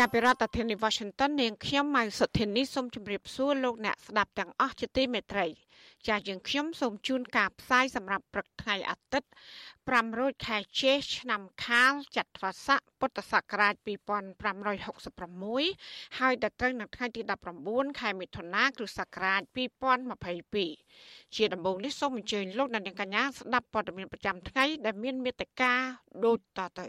ចាប់ពីរដ្ឋធានី Washington នាងខ្ញុំម៉ៅសុធានីសូមជម្រាបសួរលោកអ្នកស្ដាប់ទាំងអស់ជាទីមេត្រី ចាយើងខ្ញុំសូមជូនការផ្សាយសម្រាប់ព្រឹកថ្ងៃអាទិត្យ500ខែជេឆ្នាំខាលចត្វាស័កពុទ្ធសករាជ2566ហើយដល់ត្រូវនៅថ្ងៃទី19ខែមិថុនាគ្រិស្តសករាជ2022ជាដំបូងនេះសូមអញ្ជើញលោកអ្នកកញ្ញាស្ដាប់ព័ត៌មានប្រចាំថ្ងៃដែលមានមេត្តាដូចតទៅ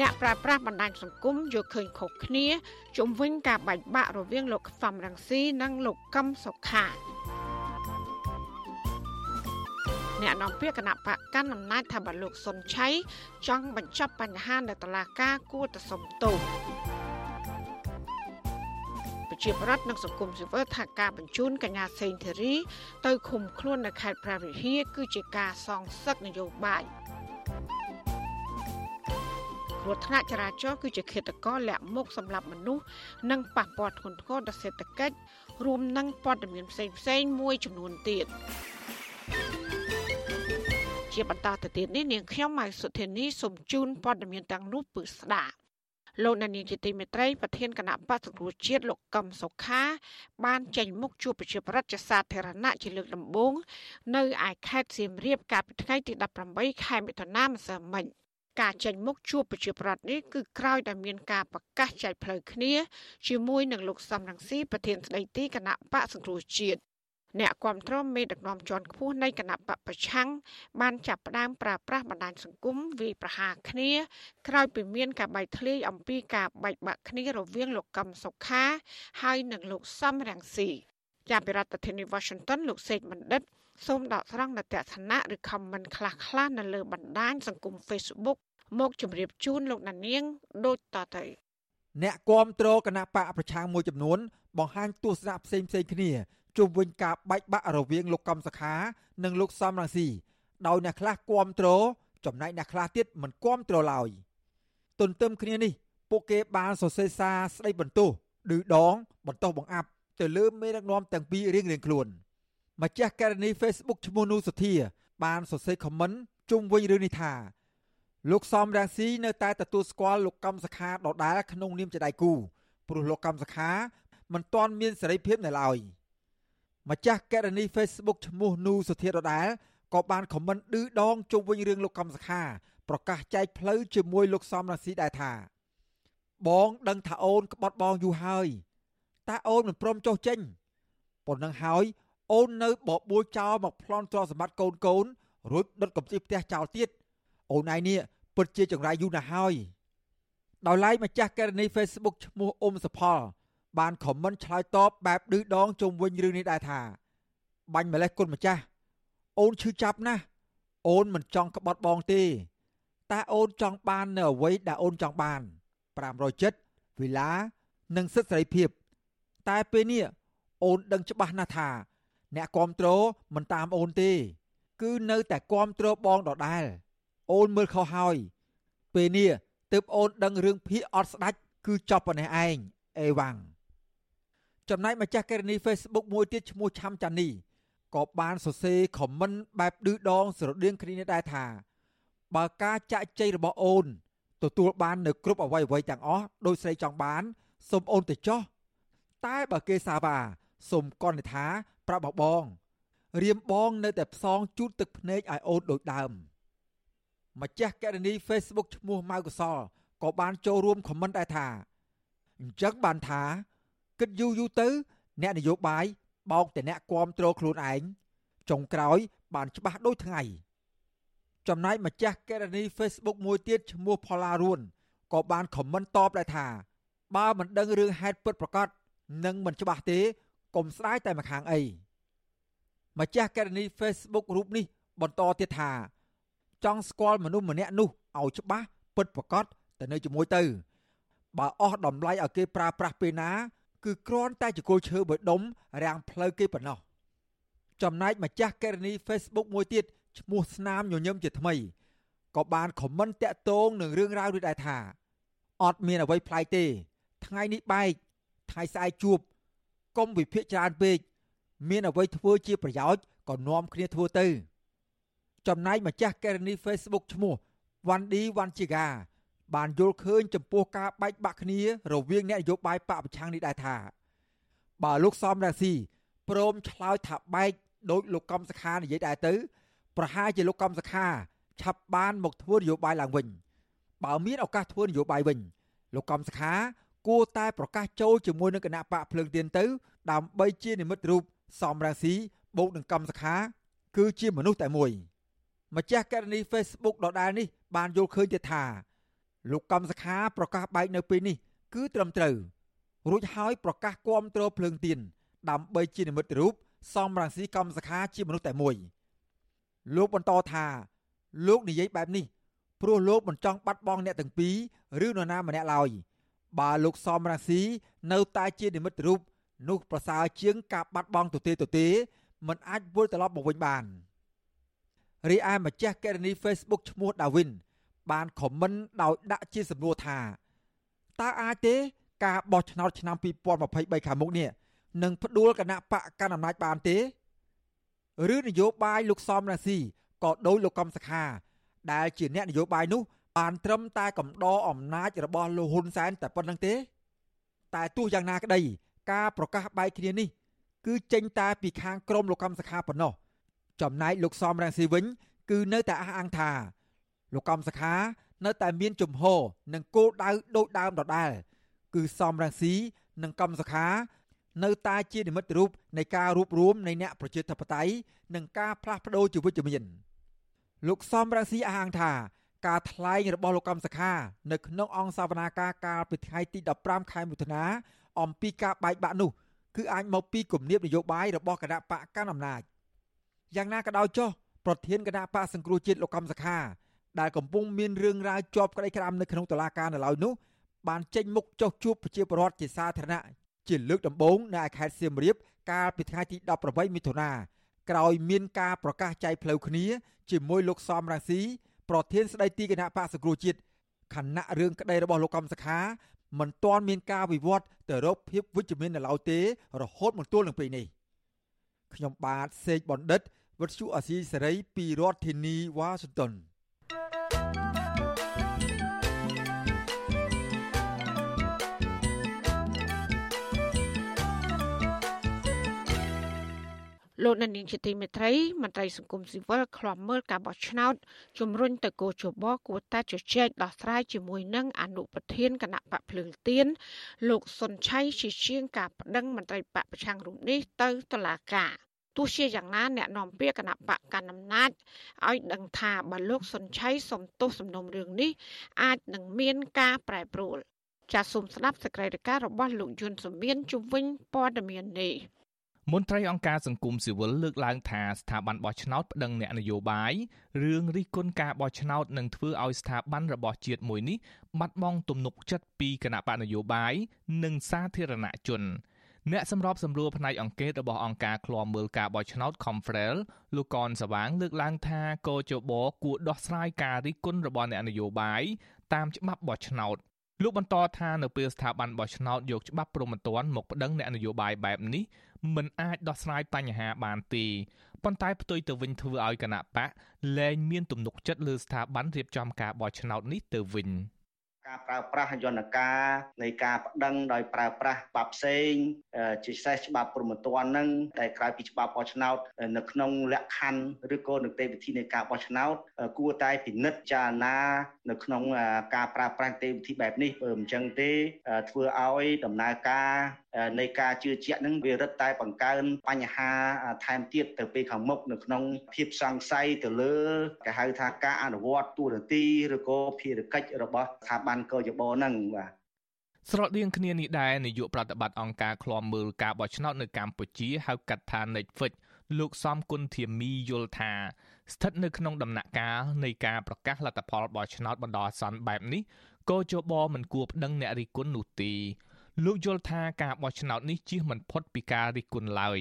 អ្នកប្រើប្រាស់បណ្ដាញសង្គមយកឃើញខុសគ្នាជុំវិញការបែកបាក់រវាងលោកខ្វាំរងស៊ីនិងលោកកឹមសុខាអ្នកនាំពាក្យគណៈបកកាន់អំណាចថាបើលោកសុនឆៃចង់បញ្ចប់បញ្ហានៅតុលាការគួរតែសុំទោសប្រជាប្រដ្ឋនិងសង្គមស៊ីវិលថាការបញ្ជូនកញ្ញាសេងធីរីទៅឃុំខ្លួននៅខេត្តព្រះវិហារគឺជាការសងសឹកនយោបាយ គ្រោះថ្នាក់ចរាចរណ៍គឺជាឃាតករលាក់មុខសម្រាប់មនុស្សនិងប៉ះពាល់ធ្ងន់ធ្ងរដល់សេដ្ឋកិច្ចរួមនឹងព័ត៌មានផ្សេងផ្សេងមួយចំនួនទៀតជាបន្តទៅទៀតនេះនាងខ្ញុំម៉ៃសុធានីសូមជូនព័ត៌មានទាំងនោះពឺស្ដាប់លោកនានីជាទីមេត្រីប្រធានគណៈបក្សសង្គ្រោះជាតិលោកកឹមសុខា បានចេញមុខជួបប្រជាប្រដ្ឋជាសាធារណៈជាលើកដំបូងនៅឯខេត្តសៀមរាបកាលពីថ្ងៃទី18ខែមិថុនាម្សិលមិញ ការចេញមុខជួបប្រជាប្រដ្ឋនេះគឺក្រោយដែលមានការប្រកាសចែកផ្លូវគ្នាជាមួយនឹងលោកសំរងស៊ីប្រធានស្ដីទីគណៈបកសង្គ្រោះជាតិអ្នកគ្រប់គ្រងមេដឹកនាំជាន់ខ្ពស់នៃគណៈបកប្រឆាំងបានចាប់ផ្ដើមប្រើប្រាស់បណ្ដាញសង្គមវាយប្រហារគ្នា ក្រោយពីមានការបែកធ្លាយអំពីការបែកបាក់គ្នារវាងលោកកឹមសុខា ហើយនិងលោកសំរងស៊ីចាប់ពីរដ្ឋធានី Washington លោកសេកបណ្ឌិត សូមដកស្រង់នៅទស្សនៈឬ comment ខ្លះៗនៅលើបណ្ដាញសង្គម Facebook មកជម្រាបជូនលោកណានៀងដូចតទៅអ្នកគាំទ្រគណៈបកប្រឆាំងមួយចំនួន បង្ហាញទស្សនៈផ្សេងផ្សេងគ្នាជុំវិញការបែកបាក់រវាងលោកកំសខា និងលោកសំរងស៊ីដោយអ្នកខ្លះគាំទ្រចំណែកអ្នកខ្លះទៀតមិនគាំទ្រឡើយទន្ទឹមគ្នានេះ ពួកគេបានសរសេរសារស្ដីបន្ទោសឌឺដងបន្ទោសបង្អាប់ទៅលើមេដឹកនាំទាំងពីររៀងៗខ្លួនម្ចាស់ករណី Facebook ឈ្មោះនូសុធា បានសរសេរខមមិនជុំវិញរឿងនេះថា លោកសំរាំងស៊ីនៅតែទទួលស្គាល់លោកកម្មសខាដដែលក្នុងនាមជាដៃគូព្រោះលោកកម្មសខាមិនទាន់មានសេរីភាពនៅឡើយម្ចាស់កេរនី Facebook ឈ្មោះនូសុធាដដែលក៏បានខមមិនឌឺដងជុំវិញរឿងលោកកម្មសខាប្រកាសចែកផ្លូវជាមួយលោកសំរាំងស៊ីដែរថាបងដឹងថាអូនក្បត់បងយូរហើយតែអូនមិនព្រមចុះចេញប៉ុណ្ណឹងហើយអូននៅបបួលចោលមកប្លន់ទ្រសម្បត្តិកូនកូនរួចដុតកំជីផ្ទះចោលទៀត អូនឯងនេះពិតជាចង្រៃយូរណាស់ហើយដោយឡែកម្ចាស់ករណី Facebook ឈ្មោះអ៊ុំសផល បានខមមិនឆ្លើយតបបែបឌឺដងជុំវិញរឿងនេះដែរថាបាញ់ម្លេះគុណម្ចាស់អូនឈឺចាប់ណាស់អូនមិនចង់ក្បត់បងទេតែអូនចង់បាននៅអ្វីដែលអូនចង់បាន500ចិត្តវេលានិងសិទ្ធិសេរីភាពតែពេលនេះអូនដឹងច្បាស់ណាស់ថា អ្នកគ្រប់គ្រងមិនតាមអូនទេ គឺនៅតែគ្រប់គ្រងបងដដែល អូនមើលខុសហើយពេលនេះទើបអូនដឹងរឿងភីអត់ស្ដាច់គឺចប់ប៉ុណ្ណេះឯងអេវ៉ាំងចំណែកម្ចាស់កេរនី Facebook មួយទៀតឈ្មោះឆាំចានីក៏បានសរសេរខមមិនបែបឌឺដងស្រដៀងគ្នានេះដែរថាបើការចាក់ចៃរបស់អូនទទួលបាននៅគ្រប់អវ័យអវ័យទាំងអស់ដោយស្រីចង់បានសូមអូនទៅចោះតែបើគេសាវ៉ាសូមកនថាប្រាប់បងរៀមបងនៅតែផ្សងជូតទឹកភ្នែកឲ្យអូនដូចដើម។ ម្ចាស់កណនី Facebook ឈ្មោះម៉ៅកសលក៏បានចូលរួមខមមិនដែរថាអញ្ចឹងបានថាគិតយូរយូរទៅ អ្នកនយោបាយបោកតែអ្នកគាំទ្រខ្លួនឯងចុងក្រោយ បានច្បាស់ដូចថ្ងៃចំណែកម្ចាស់កណនី Facebook មួយទៀតឈ្មោះផល្លារួនក៏បានខមមិនតបដែរថា បើមិនដឹងរឿងហេតុពិតប្រាកដនិងមិនច្បាស់ទេកុំស្ដាយតែម្ខាងអីម្ចាស់កណនី Facebook រូបនេះបន្តទៀតថា ចង់ស្គាល់មនុស្សម្នាក់នោះឲ្យច្បាស់ពិតប្រាកដទៅនៅជាមួយទៅ បើអស់តម្លៃឲ្យគេប្រើប្រាស់ពេលណា គឺគ្រាន់តែចកលឈើមួយដុំរាំងផ្លូវគេប៉ុណ្ណោះចំណែកម្ចាស់ករណី Facebook មួយទៀតឈ្មោះស្នាមញញឹមជាថ្មីក៏បានខមមិនតាក់ទងនឹងរឿងរ៉ាវនេះដែរថាអត់មានអ្វីប្លែកទេ ថ្ងៃនេះបែកថ្ងៃស្អែកជួបកុំវិភាគច្រើនពេកមានអ្វីធ្វើជាប្រយោជន៍ក៏នាំគ្នាធ្វើទៅ ចំណែកម្ចាស់ករណី Facebook ឈ្មោះ Wandi Wanchiga បានយល់ឃើញចំពោះការបែកបាក់គ្នារវាងអ្នកនយោបាយបកប្រឆាំងនេះដែរថាបើលោកសំរាស៊ីព្រមឆ្លើយថាបែកដោយលោកកំសខានិយាយដែរទៅ ប្រហែលជាលោកកំសខាឆាប់បានមកធ្វើនយោបាយឡើងវិញបើមានឱកាសធ្វើនយោបាយវិញលោកកំសខាគួរតែប្រកាសចូលជាមួយនឹងគណៈបកភ្លើងទៀនទៅ ដើម្បីជានិមិត្តរូបសំរាស៊ីបូកនឹងកំសខា គឺជាមនុស្សតែមួយ ម្ចាស់ករណី Facebook ដដែលនេះបានយល់ឃើញទៀតថាលោកកំសខាប្រកាសបែកនៅពេលនេះ គឺត្រឹមត្រូវរួចហើយប្រកាសគាំទ្រភ្លើងទៀនដើម្បីជានិមិត្តរូបសំរាស៊ីកំសខាជាមនុស្សតែមួយលោកបន្តថាលោកនិយាយបែបនេះព្រោះលោកមិនចង់បាត់បង់អ្នកទាំងពីរឬនរណាម្នាក់ឡើយបើលោកសំរាស៊ីនៅតែជានិមិត្តរូបនោះប្រសើរជាងការបាត់បង់ទទេទទេមិនអាចវិលត្រឡប់មកវិញបាន រីឯម្ចាស់កេរនី Facebook ឈ្មោះ Darwin បានខមមិនដោយដាក់ជាសំណួរថាតើអាចទេ ការបោះឆ្នោតឆ្នាំ2023ខាងមុខនេះនឹងផ្ដួលគណៈបកកណ្ដាលអំណាចបានទេឬនយោបាយលោកសំរាស៊ីក៏ដោយលោកកំសខា ដែលជាអ្នកនយោបាយនោះបានត្រឹមតែកំដរអំណាចរបស់លោកហ៊ុនសែនតែប៉ុណ្្នឹងទេ តែទោះយ៉ាងណាក្តី ការប្រកាសបែកគ្នានេះ គឺចេញតែពីខាងក្រមលោកកំសខាប៉ុណ្ណោះ ចំណែកលោកសំរងស៊ីវិញ គឺនៅតែអះអាងថាលោកកំសខានៅតែមានជំហរនិងគោលដៅដូចដើមដដែលគឺសំរងស៊ីនិងកំសខា នៅតែជានិមិត្តរូបនៃការរួបរวมនៃអ្នកប្រជាធិបតេយ្យនិងការផ្លាស់ប្ដូរជាវិជ្ជមានលោកសំរងស៊ីអះអាងថាការថ្លែងរបស់លោកកំសខា នៅក្នុងអង្គសវនាការកាលពីថ្ងៃទី15ខែមិថុនាអំពីការបែកបាក់នោះគឺអាចមកពីគំនាបនយោបាយរបស់គណៈបកកណ្ដាលអំណាច យ៉ាងណាក៏ដោយចុះប្រធានគណៈបកសង្គ្រោះជាតិលោកកំសខាដែលកំពុងមានរឿងរ៉ាវជាប់ក្តីក្តាមនៅក្នុងតុលាការនៅឡើយនោះបានចេញមុខចុះជួបប្រជាពលរដ្ឋជាសាធារណៈជាលើកដំបូងនៅឯខេត្តសៀមរាបកាលពីថ្ងៃទី18មិថុនាក្រោយមានការប្រកាសចែកផ្លូវគ្នាជាមួយលោកសំរាស៊ីប្រធានស្ដីទីគណៈបកសង្គ្រោះជាតិខណៈរឿងក្តីរបស់លោកកំសខាមិនទាន់មានការវិវត្តទៅរកភាពវិជ្ជមាននៅឡើយទេ រហូតមកទល់នឹងពេលនេះខ្ញុំបាទសេកបណ្ឌិត វុទ្ធុអាស៊ីសេរីពីរដ្ឋធានីវ៉ាស៊ីនតោនលោកនានីជាទីមេត្រីមន្ត្រីសង្គមស៊ីវិលខ្លំមើលការបោះឆ្នោតជំរុញទៅគោជបគួរតែជជែកដោះស្រាយជាមួយនឹងអនុប្រធានគណៈបកភ្លើងទៀនលោកសុនឆៃជាជាងការប្តឹងមន្ត្រីបកប្រឆាំងរូបនេះទៅតុលាការ ទោះជាយ៉ាងណាអ្នកនាំពាក្យគណៈបកកណ្ដាលអំណាចឲ្យដឹងថាបើលោកសុនឆៃសំទោសសំណុំរឿងនេះអាចនឹងមានការប្រែប្រួលចាសសូមស្ដាប់សេចក្តីរាយការណ៍របស់លោកយុនសុមៀនជំវិញព័ត៌មាននេះមន្ត្រីអង្គការសង្គមស៊ីវិលលើកឡើងថាស្ថាប័នបោះឆ្នោតប្តឹងអ្នកនយោបាយរឿងរិះគន់ការបោះឆ្នោតនឹងធ្វើឲ្យស្ថាប័នរបស់ជាតិមួយនេះបាត់បង់ទំនុកចិត្តពីគណៈបកនយោបាយនិងសាធារណជន អ្នកសម្របសម្រួលផ្នែកអង្គការរបស់អង្គការឃ្លាំមើលការបោះឆ្នោត Confrel លោកកនសវាង លើកឡើងថាកោជបគួរដោះស្រាយការរិះគន់របស់អ្នកនយោបាយតាមច្បាប់បោះឆ្នោតលោកបន្តថានៅពេលស្ថាប័នបោះឆ្នោតយកច្បាប់ព្រហ្មទណ្ឌមកប្តឹងអ្នកនយោបាយបែបនេះមិនអាចដោះស្រាយបញ្ហាបានទេប៉ុន្តែផ្ទុយទៅវិញធ្វើឲ្យគណៈបកលែងមានទំនុកចិត្តលើស្ថាប័នរៀបចំការបោះឆ្នោតនេះទៅវិញ។ ការប្រើប្រាស់យន្តការនៃការប្តឹងដោយប្រើប្រាស់ច្បាប់ផ្សេងជាពិសេសច្បាប់ព្រហ្មទណ្ឌហ្នឹងតែក្រៅពីច្បាប់បោះឆ្នោតនៅក្នុងលក្ខខណ្ឌឬក៏នីតិវិធីនៃការបោះឆ្នោតគួរតែពិនិត្យចារណានៅក្នុងការប្រើប្រាស់នីតិវិធីបែបនេះបើមិនចឹងទេធ្វើឲ្យដំណើរការនៃការជឿជាក់នឹងវារឹតតែបង្កើនបញ្ហាថែមទៀតទៅពេលខាងមុខនៅក្នុងភាពសង្ស័យទៅលើគេហៅថាការអនុវត្តទូរនទីឬក៏ភារកិច្ចរបស់ស្ថាប័នកោយបហ្នឹងបាទស្រដៀងគ្នានេះដែរនាយកប្រតិបត្តិអង្គការឃ្លាំមើលការបោះឆ្នោតនៅកម្ពុជាហៅកាត់ថា Netflix លោកសំគុណធាមីយល់ថាស្ថិតនៅក្នុងដំណាក់កាលនៃការប្រកាសលទ្ធផលបោះឆ្នោតបណ្ដោះអាសន្នបែបនេះកោជបមិនគួរប្តឹងអ្នករិះគន់នោះទេ លោកយល់ថាការបោះឆ្នោតនេះជៀសមិនផុតពីការរិះគន់ឡើយ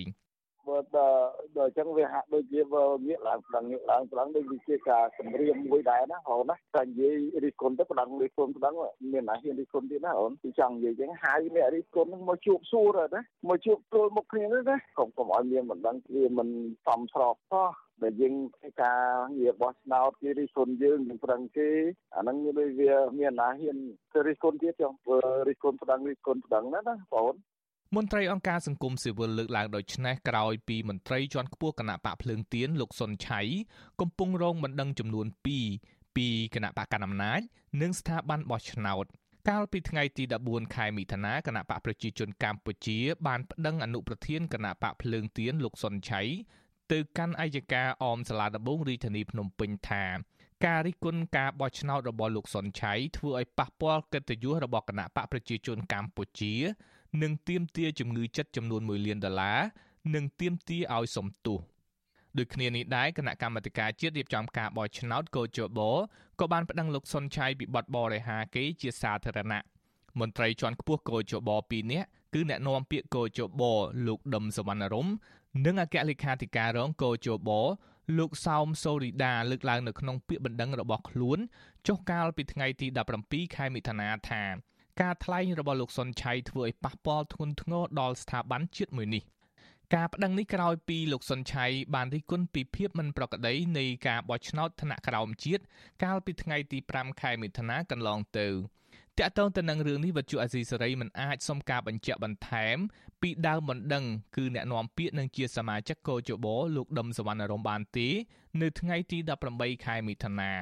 បើដល់ដល់អញ្ចឹងវាហាក់ដូចជាងាកឡើងប្រឹងងាកឡើងប្រឹងដូចជាការសម្រៀងមួយដែរណាហ៎ណាតែនិយាយរិះគន់ទៅប្រឹងរិះគន់ប្រឹងមានណាហ៊ានរិះគន់ទៀតណាអូនគឺចង់និយាយអញ្ចឹងហៅអ្នករិះគន់នឹងមកជួបសួរណាមកជួបទល់មុខគ្នាណាកុំកុំឲ្យមានមិនដឹងវាមិនសមស្របសោះ ដែលយើងធ្វើការងារបោះឆ្នោតគេរិះគន់យើងនឹងប្រឹងគេអាហ្នឹងដូចវាមានណាហ៊ានទៅរិះគន់ទៀតចុះរិះគន់ប្រឹងរិះគន់ប្រឹងណាណាបងមន្ត្រីអង្គការសង្គមស៊ីវិលលើកឡើងដូចនេះក្រោយពីមន្ត្រីជាន់ខ្ពស់គណៈបកភ្លើងទៀនលោកសុនឆៃកំពុងរងបណ្ដឹងចំនួន2ពីគណៈបកកណ្ដាលអំណាចនិងស្ថាប័នបោះឆ្នោតកាលពីថ្ងៃទី14ខែមិថុនាគណៈបកប្រជាជនកម្ពុជាបានប្តឹងអនុប្រធានគណៈបកភ្លើងទៀនលោកសុនឆៃ ទៅកាន់អัยការអមសាលាដំបងរាជធានីភ្នំពេញថាការរិះគន់ការបោះឆ្នោតរបស់លោកសុនឆៃធ្វើឲ្យប៉ះពាល់កិត្តិយសរបស់គណៈបកប្រជាជនកម្ពុជានិងទាមទារជំងឺចិត្តចំនួន1លានដុល្លារនិងទាមទារឲ្យសំទោសដូចគ្នានេះដែរគណៈកម្មាធិការជាតិរៀបចំការបោះឆ្នោតកោជបក៏បានប្តឹងលោកសុនឆៃពីបទបរិហាគេជាសាធារណៈមន្ត្រីជាន់ខ្ពស់កោជប2នាក់គឺអ្នកនាំពាក្យកោជបលោកដឹមសវណ្ណរម និងអគ្គលេខាធិការរងកោជបលោកសោមសូរីដាលើកឡើងនៅក្នុងពាក្យបណ្ដឹងរបស់ខ្លួនចុះកាលពីថ្ងៃទី17ខែមិថុនាថាការថ្លែងរបស់លោកសុនឆៃធ្វើឲ្យប៉ះពាល់ធ្ងន់ធ្ងរដល់ស្ថាប័នជាតិមួយនេះការប្តឹងនេះក្រោយពីលោកសុនឆៃបានរិះគន់ពីភាពមិនប្រក្រតីនៃការបោះឆ្នោតថ្នាក់ក្រោមជាតិកាលពីថ្ងៃទី5ខែមិថុនាកន្លងទៅ តកតងទៅនឹងរឿងនេះវត្ថុអាស៊ីសេរីមិនអាចសុំការបញ្ជាក់បន្ថែម ពីដើមបណ្ដឹងគឺអ្នកនាំពាក្យនឹងជាសមាជិកកោជបលោកដឹមសវណ្ណរមបានទេនៅថ្ងៃទី18ខែមិថុនា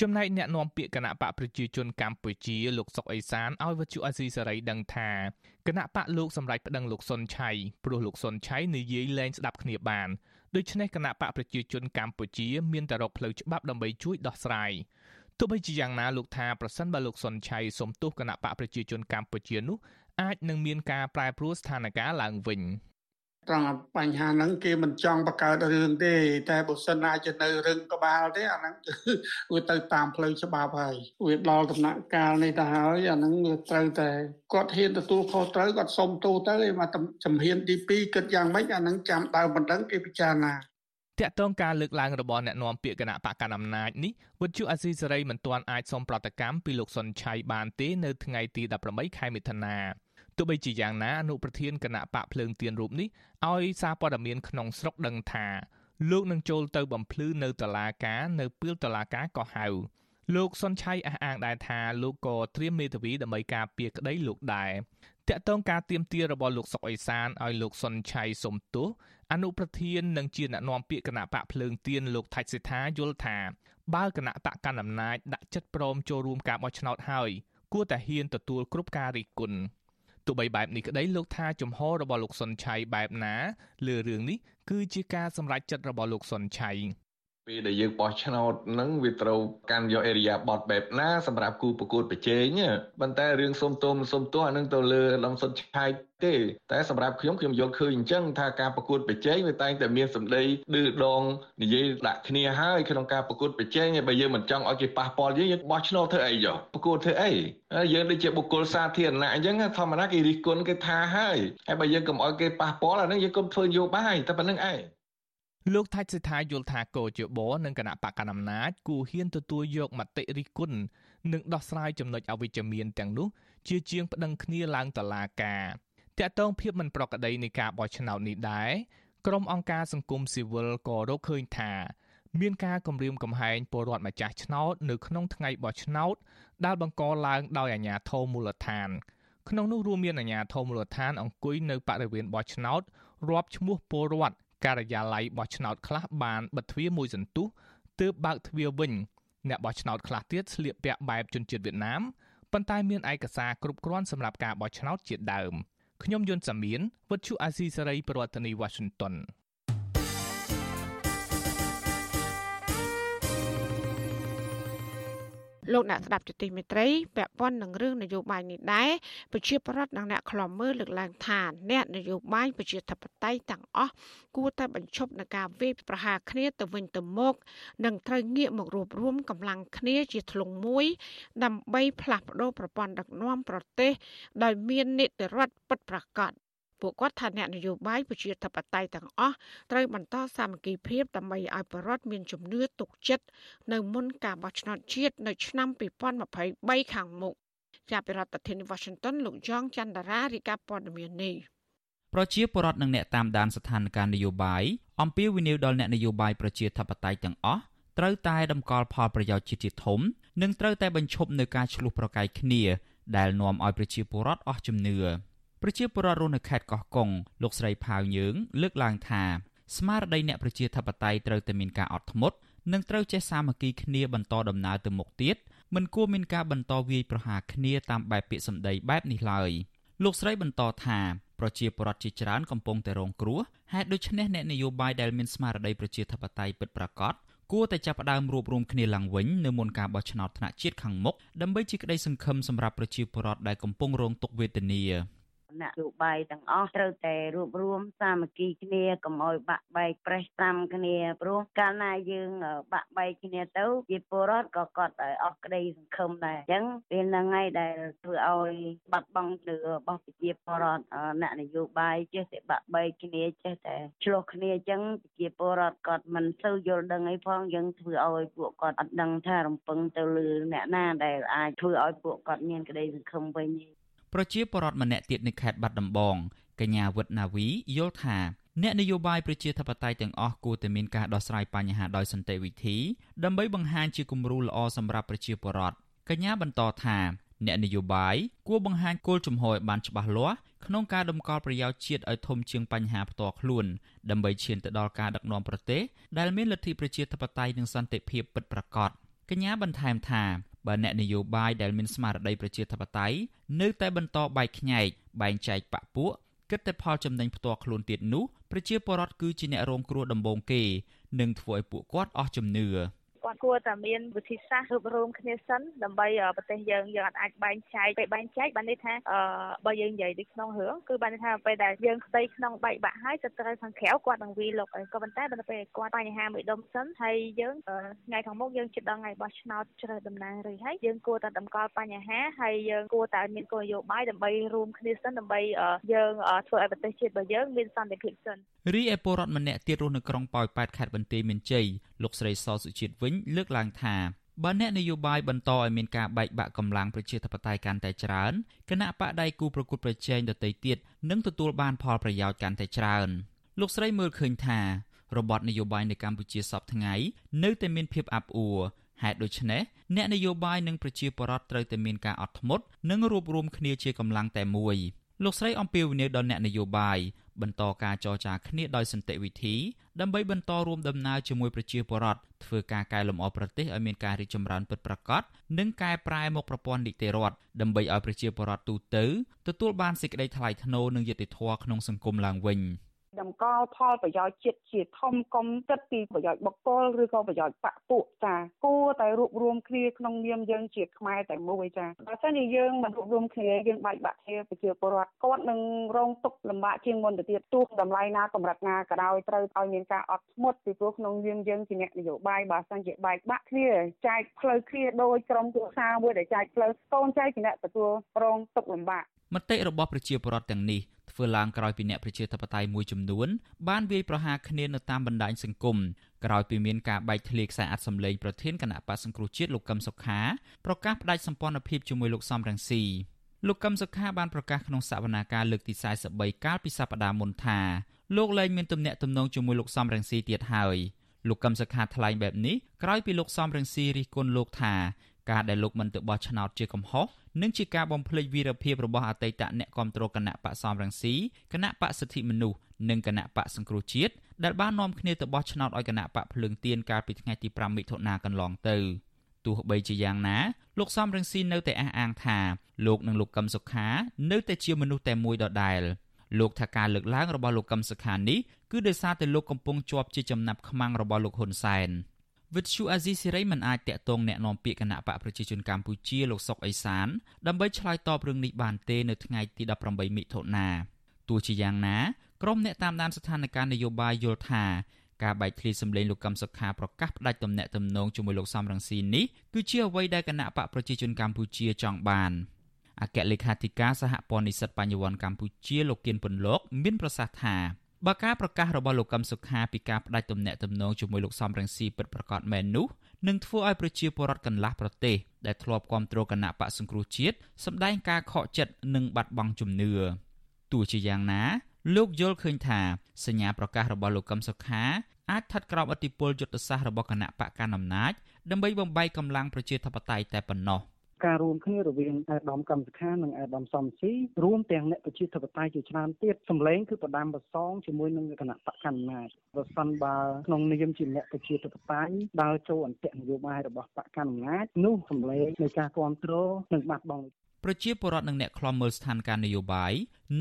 ចំណែកអ្នកនាំពាក្យគណៈបកប្រជាជនកម្ពុជាលោកសុកអេសានឲ្យវិទ្យុអាស៊ីសេរីដឹងថាគណៈបកលោកសម្រាប់ប្តឹងលោកសុនឆៃព្រោះលោកសុនឆៃនិយាយលែងស្ដាប់គ្នាបានដូច្នេះគណៈបកប្រជាជនកម្ពុជា មានតែរកផ្លូវច្បាប់ដើម្បីជួយដោះស្រាយ ទោះបីជាយ៉ាងណាលោកថាប្រសិនបើលោកសុនឆៃសុំទោសគណៈបកប្រជាជនកម្ពុជានោះអាចនឹងមានការប្រែប្រួលស្ថានភាពឡើងវិញត្រង់បញ្ហាហ្នឹងគេមិនចង់បង្កើតរឿងទេ តែបើសិនណាជានៅរឿងក្បាលទេអាហ្នឹងគឺវាទៅតាមផ្លូវច្បាប់ហើយវាដល់ដំណាក់កាលនេះទៅហើយអាហ្នឹងវាត្រូវតែគាត់ហ៊ានទទួលខុសត្រូវគាត់សុំទោសទៅឯមកចំហៀនទី2គិតយ៉ាងម៉េចអាហ្នឹងចាំដើមបណ្ដឹងគេពិចារណា តកតងការលើកឡើងរបស់អ្នកនាំពាក្យគណៈបកកណ្ដាលអំណាចនេះវិទ្យុអាស៊ីសេរីមិនទាន់អាចសុំប្រតិកម្មពីលោកសុនឆៃបានទេនៅថ្ងៃទី18ខែមិថុនាទោះបីជាយ៉ាងណាអនុប្រធានគណៈបកភ្លើងទៀនរូបនេះឲ្យសារព័ត៌មានក្នុងស្រុកដឹងថាលោកនឹងចូលទៅបំភ្លឺនៅតុលាការនៅពេលតុលាការក៏ហៅលោកសុនឆៃអះអាងដែរថាលោកក៏ត្រៀមមេធាវីដើម្បីការពារក្តីលោកដែរ តកតងការទៀមទារបស់លោកសុកអេសានឲ្យលោកសុនឆៃសុំទោសអនុប្រធាននិងជាអ្នកណែនាំពាក្យគណៈបកភ្លើងទៀនលោកថៃសិដ្ឋាយល់ថាបើគណៈបកកណ្ដាលអំណាចដាក់ចិត្តព្រមចូលរួមការបោះឆ្នោតហើយគួរតែហ៊ានទទួលគ្រប់ការរិះគន់ទោះបីបែបនេះក្តីលោកថាជំហររបស់លោកសុនឆៃបែបណាលើរឿងនេះគឺជាការសម្រេចចិត្តរបស់លោកសុនឆៃ ពេលដែលយើងបោះឆ្នោតហ្នឹងវាត្រូវកាន់យកអេរិយាប័តបែបណាសម្រាប់គូប្រកួតប្រជែងប៉ុន្តែរឿងសុំទោសសុំទោសអានឹងទៅលើដំសុតឆាយទេតែសម្រាប់ខ្ញុំខ្ញុំយល់ឃើញអញ្ចឹងថាការប្រកួតប្រជែងវាតែងតែមានសម្ដីឌឺដងនិយាយដាក់គ្នាហើយក្នុងការប្រកួតប្រជែងបើយើងមិនចង់ឲ្យគេប៉ះពាល់យើងយើងបោះឆ្នោតធ្វើអីចុះប្រកួតធ្វើអីយើងដូចជាបុគ្គលសាធារណៈអញ្ចឹងធម្មតាគេរិះគន់គេថាហើយហើយបើយើងកុំឲ្យគេប៉ះពាល់អានឹងយើងកុំធ្វើនយោបាយតែប៉ុណ្្នឹងឯង លោកថាច់សិដ្ឋាយល់ថាកោជបនិងគណៈបកកណ្ដាលអំណាចគូហ៊ានទទួលយកមតិរិះគន់និងដោះស្រាយចំណុចអវិជ្ជមានទាំងនោះជាជាងប្តឹងគ្នាឡើងតុលាការតកតងភាពមិនប្រក្រតីនៃការបោះឆ្នោតនេះដែរក្រុមអង្គការសង្គមស៊ីវិលក៏រកឃើញថាមានការគំរាមកំហែងពលរដ្ឋម្ចាស់ឆ្នោតនៅក្នុងថ្ងៃបោះឆ្នោតដែលបង្កឡើងដោយអាជ្ញាធរមូលដ្ឋាន ក្នុងនោះរួមមានអាជ្ញាធរមូលដ្ឋានអង្គុយនៅបរិវេណបោះឆ្នោតរាប់ឈ្មោះពលរដ្ឋ ការិយាល័យបោះឆ្នោតខ្លះបានបិទទ្វារមួយសន្ទុះទើបបើកទ្វារវិញអ្នកបោះឆ្នោតខ្លះទៀតស្លៀកពាក់បែបជនជាតិវៀតណាមប៉ុន្តែមានឯកសារគ្រប់គ្រាន់សម្រាប់ការបោះឆ្នោតជាដើមខ្ញុំយុនសាមៀនវិទ្យុអាស៊ីសេរីប្រធានាធិបតី Washington លោកអ្នកស្ដាប់ទទីមេត្រីពាក់ព័ន្ធនឹងរឿងនយោបាយនេះដែរប្រជាប្រដ្ឋនិងអ្នកខ្លំមើលលើកឡើងថាអ្នកនយោបាយប្រជាធិបតេយ្យទាំងអស់គួរតែបញ្ឈប់នឹងការវាយប្រហារគ្នាទៅវិញទៅមកនិងត្រូវងាកមករួបរวมកម្លាំងគ្នាជាធ្លុងមួយ ដើម្បីផ្លាស់ប្តូរប្រព័ន្ធដឹកនាំប្រទេស ដោយមាននីតិរដ្ឋពិតប្រាកដ ពួកគាត់ថាអ្នកនយោបាយប្រជាធិបតេយ្យទាំងអស់ត្រូវបន្តសាមគ្គីភាពដើម្បីឲ្យប្រជាពលរដ្ឋមានជំនឿទុកចិត្តនៅមុនការបោះឆ្នោតជាតិនៅឆ្នាំ2023ខាងមុខជាប្រធានាធិបតី Washington លោកយ៉ងច័ន្ទរារាយការណ៍ព័ត៌មាននេះប្រជាពលរដ្ឋនិងអ្នកតាមដានស្ថានភាពនយោបាយអំពាវនាវដល់អ្នកនយោបាយប្រជាធិបតេយ្យទាំងអស់ត្រូវតែតម្កល់ផលប្រយោជន៍ជាតិជាធំនិងត្រូវតែបញ្ឈប់នៅការឆ្លោះប្រកែកគ្នាដែលនាំឲ្យប្រជាពលរដ្ឋអស់ជំនឿ ប្រជាពលរដ្ឋរស់នៅខេត្តកោះកុងលោកស្រីផាវយើង លើកឡើងថាស្មារតីអ្នកប្រជាធិបតេយ្យត្រូវតែមានការអត់ធ្មត់និងត្រូវចេះសាមគ្គីគ្នាបន្តដំណើរទៅមុខទៀតមិនគួរមានការបន្តវាយប្រហារគ្នាតាមបែបពាក្យសម្ដីបែបនេះឡើយលោកស្រីបន្តថាប្រជាពលរដ្ឋជាច្រើនកំពុងតែរងគ្រោះហេតុដូច្នេះអ្នកនយោបាយដែលមានស្មារតីប្រជាធិបតេយ្យពិតប្រាកដគួរតែចាប់ផ្ដើមរួបរวมគ្នាឡើងវិញនៅមុនការបោះឆ្នោតថ្នាក់ជាតិខាងមុខដើម្បីជាក្តីសង្ឃឹមសម្រាប់ប្រជាពលរដ្ឋដែលកំពុងរងទុក្ខវេទនា នយោបាយទាំងអស់ត្រូវតែរួបរวมសាមគ្គីគ្នាកុំឲ្យបាក់បែកប្រេះស្រាំគ្នាព្រោះកាលណាយើងបាក់បែកគ្នាទៅជាពលរដ្ឋក៏គាត់អស់ក្តីសង្ឃឹមដែរអញ្ចឹងពេលហ្នឹងហើយដែលធ្វើឲ្យបាត់បង់លើរបស់ប្រជាពលរដ្ឋអ្នកនយោបាយចេះតែបាក់បែកគ្នាចេះតែឆ្លោះគ្នាអញ្ចឹងប្រជាពលរដ្ឋគាត់មិនសូវយល់ដឹងអីផងយើងធ្វើឲ្យពួកគាត់អត់ដឹងថារំពឹងទៅលើអ្នកណាដែលអាចធ្វើឲ្យពួកគាត់មានក្តីសង្ឃឹមវិញ ប្រជាពលរដ្ឋម្នាក់ទៀតនៅខេត្តបាត់ដំបងកញ្ញាវុឌ្ឍនាវីយល់ថាអ្នកនយោបាយប្រជាធិបតេយ្យទាំងអស់គួរតែមានការដោះស្រាយបញ្ហាដោយសន្តិវិធីដើម្បីបង្ហាញជាគំរូល្អសម្រាប់ប្រជាពលរដ្ឋកញ្ញាបន្តថាអ្នកនយោបាយគួរបង្ហាញគោលជំហរឲ្យបានច្បាស់លាស់ក្នុងការដំកល់ប្រយោជន៍ជាតិឲ្យធំជាងបញ្ហាផ្ទាល់ខ្លួនដើម្បីឈានទៅដល់ការដឹកនាំប្រទេសដែលមានលទ្ធិប្រជាធិបតេយ្យនិងសន្តិភាពពិតប្រាកដកញ្ញាបន្ថែមថា បើអ្នកនយោបាយដែលមានស្មារតីប្រជាធិបតេយ្យនៅតែបន្តបែកខ្ញែកបែងចែកបកពួកគិតតែផលចំណេញផ្ទាល់ខ្លួនទៀតនោះប្រជាពលរដ្ឋគឺជាអ្នករងគ្រោះដំបូងគេនិងធ្វើឲ្យពួកគាត់អស់ជំនឿ គាត់គួរតែមានវិធីសាស្ត្ររួបរวมគ្នាសិនដើម្បីប្រទេសយើងយើងអាចបែងចែកពេលបែងចែកបានន័យថាបើយើងនិយាយនៅក្នុងរឿងគឺបានន័យថាពេលដែលយើងខ្ចីក្នុងបែកបាក់ហើយទៅត្រូវខាងក្រៅគាត់នឹងវាលុកហើយក៏ប៉ុន្តែបើពេលគាត់បញ្ហាមួយដុំសិនហើយយើងថ្ងៃខាងមុខយើងជិតដល់ថ្ងៃបោះឆ្នោតជ្រើសតំណាងរាស្ត្រហើយយើងគួរតែតម្កល់បញ្ហាហើយយើងគួរតែមានគោលនយោបាយដើម្បីរួមគ្នាសិនដើម្បីយើងធ្វើឲ្យប្រទេសជាតិរបស់យើងមានសន្តិភាពសិន រីឯពលរដ្ឋម្នាក់ទៀតរស់នៅក្រុងប៉ោយប៉ែតខេត្តបន្ទាយមានជ័យលោកស្រីសសុជាតិវិញលើកឡើងថាបើអ្នកនយោបាយបន្តឲ្យមានការបែកបាក់កម្លាំងប្រជាធិបតេយ្យកាន់តែច្រើនគណៈបកដៃគូប្រកួតប្រជែងដទៃទៀតនឹងទទួលបានផលប្រយោជន៍កាន់តែច្រើនលោកស្រីមើលឃើញថារបបនយោបាយនៅកម្ពុជាសពថ្ងៃនៅតែមានភាពអាប់អួរហេតុដូច្នេះអ្នកនយោបាយនិងប្រជាពលរដ្ឋត្រូវតែមានការអត់ធ្មត់និងរួបរวมគ្នាជាកម្លាំងតែមួយ លោកស្រីអំពាវនាវដល់អ្នកនយោបាយបន្តការចរចាគ្នាដោយសន្តិវិធីដើម្បីបន្តរួមដំណើរជាមួយប្រជាពលរដ្ឋធ្វើការកែលម្អប្រទេសឲ្យមានការរីកចម្រើនពិតប្រាកដនិងកែប្រែមកប្រព័ន្ធនីតិរដ្ឋដើម្បីឲ្យប្រជាពលរដ្ឋទូទៅទទួលបានសេចក្តីថ្លៃថ្នូរនិងយុត្តិធម៌ក្នុងសង្គមឡើងវិញ។ តម្កល់ផលប្រយោជន៍ជាតិជាធំកុំគិតពីប្រយោជន៍បុគ្គលឬក៏ប្រយោជន៍បកពួកចាគួរតែរួបរวมគ្នាក្នុងនាមយើងជាខ្មែរតែមួយចាបើសិនជាយើងមិនរួបរวมគ្នាយើងបែកបាក់គ្នាប្រជាពលរដ្ឋគាត់នឹងរងទុក្ខលំបាកជាងមុនទៅទៀតទោះតម្លៃណាកម្រិតណាក៏ដោយត្រូវឲ្យមានការអត់ធ្មត់ពីព្រោះក្នុងនាមយើងជាអ្នកនយោបាយបើសិនជាបែកបាក់គ្នាចែកផ្លូវគ្នាដោយក្រុមគ្រួសារមួយដែលចែកផ្លូវកូនចៅជាអ្នកទទួលរងទុក្ខលំបាក មតិរបស់ប្រជាពលរដ្ឋទាំងនេះធ្វើឡើងក្រោយពីអ្នកប្រជាធិបតេយ្យមួយចំនួនបានវាយប្រហារគ្នានៅតាមបណ្ដាញសង្គមក្រោយពីមានការបែកធ្លាយខ្សែអត្ថសម្លេងប្រធានគណៈបក្សសង្គ្រោះជាតិលោកកឹមសុខាប្រកាសផ្ដាច់សម្ព័ន្ធភាពជាមួយលោកសំរងស៊ីលោកកឹមសុខាបានប្រកាសក្នុងសវនាការលើកទី43កាលពីសប្តាហ៍មុនថាលោកលែងមានទំនាក់ទំនងជាមួយលោកសំរងស៊ីទៀតហើយលោកកឹមសុខាថ្លែងបែបនេះក្រោយពីលោកសំរងស៊ីរិះគន់លោកថា ការដែលលោកមិនទៅបោះឆ្នោតជាកំហុសនិងជាការបំភ្លេចវីរភាពរបស់អតីតអ្នកគាំទ្រគណៈបកសំរងស៊ីគណៈបកសិទ្ធិមនុស្សនិងគណៈបកសង្គ្រោះជាតិដែលបាននាំគ្នាទៅបោះឆ្នោតឲ្យគណៈបកភ្លើងទៀនកាលពីថ្ងៃទី5មិថុនាកន្លងទៅទោះបីជាយ៉ាងណាលោកសំរងស៊ីនៅតែអះអាងថាលោកនិងលោកកឹមសុខានៅតែជាមនុស្សតែមួយដដែលលោកថាការលើកឡើងរបស់លោកកឹមសុខានេះគឺដោយសារតែលោកកំពុងជាប់ជាចំណាប់ខ្មាំងរបស់លោកហ៊ុនសែន វិទ្យុអាស៊ីសេរីមិនអាចតាក់ទងแนะនាំពាក្យគណៈបកប្រជាជនកម្ពុជាលោកសុកអេសានដើម្បីឆ្លើយតបរឿងនេះបានទេនៅថ្ងៃទី18មិថុនាទោះជាយ៉ាងណាក្រុមអ្នកតាមដានស្ថានភាពនយោបាយយល់ថាការបែកធ្លាយសម្លេងលោកកឹមសុខាប្រកាសផ្តាច់ទំនាក់ទំនងជាមួយលោកសំរងស៊ីនេះគឺជាអ្វីដែលគណៈបកប្រជាជនកម្ពុជាចង់បានអគ្គលេខាធិការសហព័ន្ធនិស្សិតបញ្ញវន្តកម្ពុជាលោកគៀនពន្លកមានប្រសាសន៍ថា បើការប្រកាសរបស់លោកកឹមសុខាពីការផ្តាច់ទំនាក់ទំនងជាមួយលោកសំរងស៊ីពិតប្រាកដមែននោះនឹងធ្វើឲ្យប្រជាពលរដ្ឋកន្លះប្រទេសដែលធ្លាប់គ្រប់គ្រងគណៈបកសង្គ្រោះជាតិសម្ដែងការខកចិត្តនិងបាត់បង់ជំនឿទោះជាយ៉ាងណាលោកយល់ឃើញថាសញ្ញាប្រកាសរបស់លោកកឹមសុខាអាចស្ថិតក្រោមឥទ្ធិពលយុទ្ធសាស្ត្ររបស់គណៈបកកណ្ដាលអំណាចដើម្បីបំបីកម្លាំងប្រជាធិបតេយ្យតែប៉ុណ្ណោះ។ ការរួមគ្នារវាងអាដាមកម្មសខានិងអាដាមសំស៊ីរួមទាំងអ្នកប្រជាធិបតេយ្យជាច្រើនទៀតសម្លេងគឺប្រដាំប្រសងជាមួយនឹងគណៈបកកណ្ដាលប្រសិនបើក្នុងនាមជាអ្នកប្រជាធិបតេយ្យដើរចូលអន្តៈនយោបាយរបស់បកកណ្ដាលនោះសម្លេងនៃការគ្រប់គ្រងនឹងបាត់បង់ ប្រជាពលរដ្ឋនិងអ្នកខ្លំមើលស្ថានភាពនយោបាយ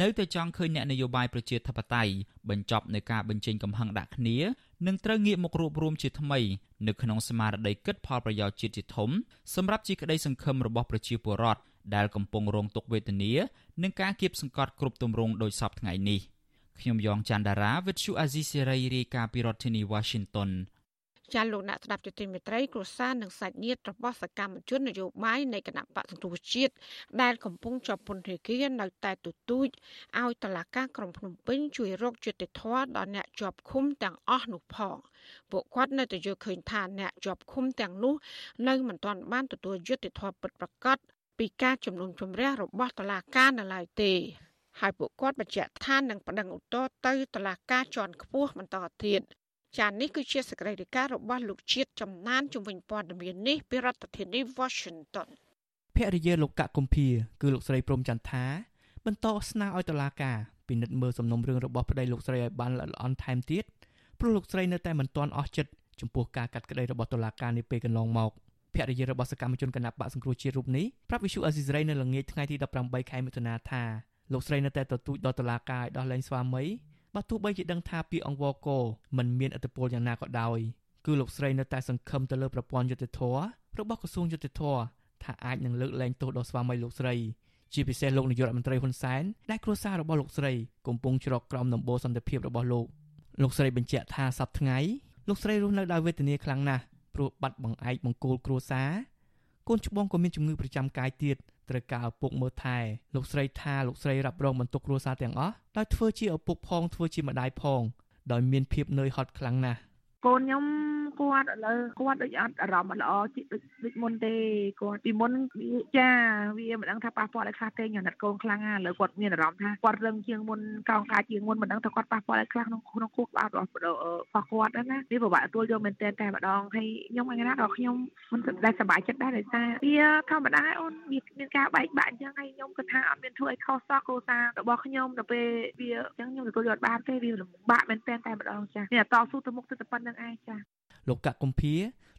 នៅតែចង់ឃើញអ្នកនយោបាយប្រជាធិបតេយ្យបញ្ចប់នៃការបញ្ចេញកំហឹងដាក់គ្នានិងត្រូវងាកមករួបរวมជាថ្មីនៅក្នុងស្មារតីគិតផលប្រយោជន៍ជាតិជាធំសម្រាប់ជាក្តីសង្ឃឹមរបស់ប្រជាពលរដ្ឋដែលកំពុងរងទុក្ខវេទនានិងការគៀបសង្កត់គ្រប់ទម្រង់ដោយសពថ្ងៃនេះខ្ញុំយ៉ងច័ន្ទដារាវិទ្យុអាស៊ីសេរីរាយការណ៍ពីរដ្ឋធានី Washington ចាលោកអ្នកស្ដាប់ជតិមេត្រីគ្រួសារនិងសាច់ញាតិរបស់សកម្មជននយោបាយនៃគណៈបកសង្គ្រោះជាតិដែលកំពុងជាប់ពន្ធនាគារនៅតែទទូចឲ្យតឡាការក្រុងភ្នំពេញជួយរកយុត្តិធម៌ដល់អ្នកជាប់ឃុំទាំងអស់នោះផងពួកគាត់នៅតែយល់ឃើញថាអ្នកជាប់ឃុំទាំងនោះនៅមិនទាន់បានទទួលយុត្តិធម៌ពិតប្រាកដពីការជំនុំជម្រះរបស់តឡាការនៅឡើយទេហើយពួកគាត់បញ្ជាក់ថានឹងប្តឹងឧទ្ធរទៅតុលាការជាន់ខ្ពស់បន្តទៀត ចានេះគឺជាសកម្មភាពរបស់លោកជាតិចំណានជំនាញព័ត៌មាននេះពីរដ្ឋធានី Washington ភរិយាលោកកកុម្ភាគឺលោកស្រីព្រំចន្ទថាបន្តស្នើឲ្យតុលាការពិនិត្យមើលសំណុំរឿងរបស់ប្តីលោកស្រីឲ្យបានល្អិតល្អន់ថែមទៀតព្រោះលោកស្រីនៅតែមិនទាន់អស់ចិត្តចំពោះការកាត់ក្តីរបស់តុលាការនាពេលកន្លងមកភរិយារបស់សកម្មជនគណបកសង្គ្រោះជាតិរូបនេះប្រាប់វិសុអាស៊ីសេរីនៅល្ងាចថ្ងៃទី18ខែមិថុនាថាលោកស្រីនៅតែទទូចដល់តុលាការឲ្យដោះលែងស្វាមី បើទោះបីជាដឹងថាពីអង្គវកមិនមានអធិបុលយ៉ាងណាក៏ដោយគឺលោកស្រីនៅតែសង្ឃឹមទៅលើប្រព័ន្ធយុតិធធរបស់ក្រសួងយុតិធធថាអាចនឹងលើកលែងទោសដល់ស្វាមីលោកស្រីជាពិសេសលោកនាយករដ្ឋមន្ត្រីហ៊ុនសែនដែលគ្រួសាររបស់លោកស្រីកំពុងច្រកក្រោមដំបូលសន្តិភាពរបស់លោកលោកស្រីបញ្ជាក់ថាសប្តាហ៍ថ្ងៃលោកស្រីរស់នៅដោយវេទនាខ្លាំងណាស់ព្រោះបាត់បង្អែកបង្គោលគ្រួសារកូនច្បងក៏មានជំងឺប្រចាំកាយទៀត ត្រូវការឪពុកមើលថែលោកស្រីថាលោកស្រីរ៉ាប់រងបន្ទុកគ្រួសារទាំងអស់ដោយធ្វើជាឪពុកផងធ្វើជាម្ដាយផងដោយមានភាពនឿយហត់ខ្លាំងណាស់ កូនខ្ញុំគាត់ឥឡូវគាត់ដូចអត់អារម្មណ៍ល្អដូចដូចមុនទេគាត់ពីមុនចាវាមិនដឹងថាប៉ះពាល់ឲ្យខ្លះទេញ៉ាំកូនខ្លាំងណាស់ឥឡូវគាត់មានអារម្មណ៍ថាគាត់រឹងជាងមុនកោងកាជាងមុនមិនដឹងថាគាត់ប៉ះពាល់ឲ្យខ្លះក្នុងក្នុងគូក្បាលរបស់របស់គាត់ណាវាពិបាកទទួលយកមែនទែនតែម្ដងហើយខ្ញុំអីណាដល់ខ្ញុំមិនដែលសប្បាយចិត្តដែរដោយសារវាធម្មតាអូនវាមានការបែកបាក់អញ្ចឹងហើយខ្ញុំគិតថាអត់មានធ្វើឲ្យខុសសោះគ្រួសាររបស់ខ្ញុំទៅពេលវាអញ្ចឹងខ្ញុំទទួលយកបានទេវាលំបាកមែនទែនតែម្ដងចានេះតស៊ូទៅមុខទៅតែប៉ុណ្្នឹងឯងចាលោកកកុម្ភា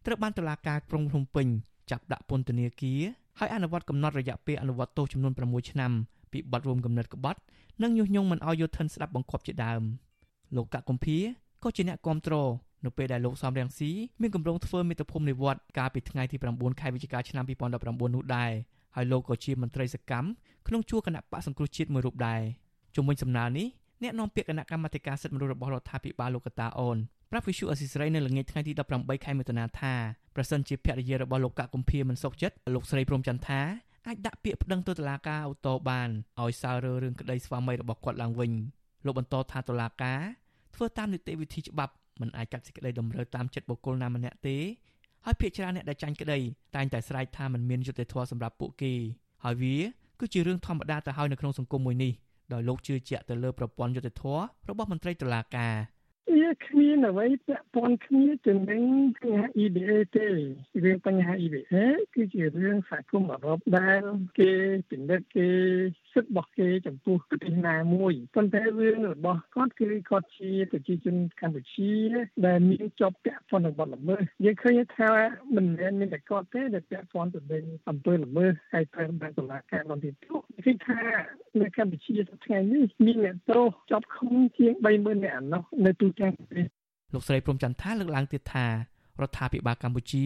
ត្រូវបានតុលាការក្រុងភ្នំពេញចាប់ដាក់ពន្ធនាគារហើយអនុវត្តកំណត់រយៈពេលអនុវត្តទោសចំនួន6ឆ្នាំពីបទរួមគំនិតក្បត់និងញុះញង់មិនឲ្យយុធិនស្ដាប់បង្គាប់ជាដើមលោកកកុម្ភាក៏ជាអ្នកគ្រប់គ្រងនៅពេលដែលលោកសំរងស៊ីមានគម្រោងធ្វើមេត្តាភូមិនិវត្តកាលពីថ្ងៃទី9ខែវិច្ឆិកាឆ្នាំ2019នោះដែរហើយលោកក៏ជាមន្ត្រីសកម្មក្នុងជួរគណៈបកសង្គ្រោះជាតិមួយរូបដែរជំវិញសំណើនេះអ្នកនាំពាក្យគណៈកម្មាធិការសិទ្ធិមនុស្សរបស់រដ្ឋាភិបាលលោកកតាអូន ប្រាប់វិសុអសិសរីនៅល្ងាចថ្ងៃទី18ខែមិថុនាថាប្រសិនជាភរិយារបស់លោកកកុម្ភាមិនសុខចិត្តលោកស្រីព្រំចន្ទថាអាចដាក់ពាក្យប្តឹងទៅតុលាការអូតូបានឲ្យសើរើរឿងក្តីស្វាមីរបស់គាត់ឡើងវិញលោកបន្តថាតុលាការធ្វើតាមនីតិវិធីច្បាប់មិនអាចកាត់សេចក្តីតម្រូវតាមចិត្តបុគ្គលណាម្នាក់ទេហើយភាគច្រើនអ្នកដែលចាញ់ក្តីតែងតែស្រែកថាมันមានយុត្តិធម៌សម្រាប់ពួកគេហើយវាគឺជារឿងធម្មតាទៅហើយនៅក្នុងសង្គមមួយនេះដោយលោកជឿជាក់ទៅលើប្រព័ន្ធយុត្តិធម៌របស់មន្ត្រីតុលាការ វាគ្មានអ្វីពាក់ព័ន្ធគ្នាទៅនឹងបញ្ហា EBA ទេរឿងបញ្ហា EBA គឺជារឿងសហគមន៍អឺរ៉ុបដែលគេពិនិត្យគេសិទ្ធិរបស់គេចំពោះប្រទេសណាមួយប៉ុន្តែរឿងរបស់គាត់គឺគាត់ជាប្រជាជនកម្ពុជាដែលមានជាប់ពាក់ព័ន្ធនឹងបទល្មើសយើងឃើញថាមិនមែនមានតែគាត់ទេដែលពាក់ព័ន្ធទៅនឹងអំពើល្មើសហើយត្រូវបានតុលាការបន្តទៀតគឺថានៅកម្ពុជាថ្ងៃនេះមានអ្នកទោសជាប់ឃុំជាង30000នាក់អណោះនៅទូទាំងប្រទេសលោកស្រីព្រំចន្ទថាលើកឡើងទៀតថារដ្ឋាភិបាលកម្ពុជា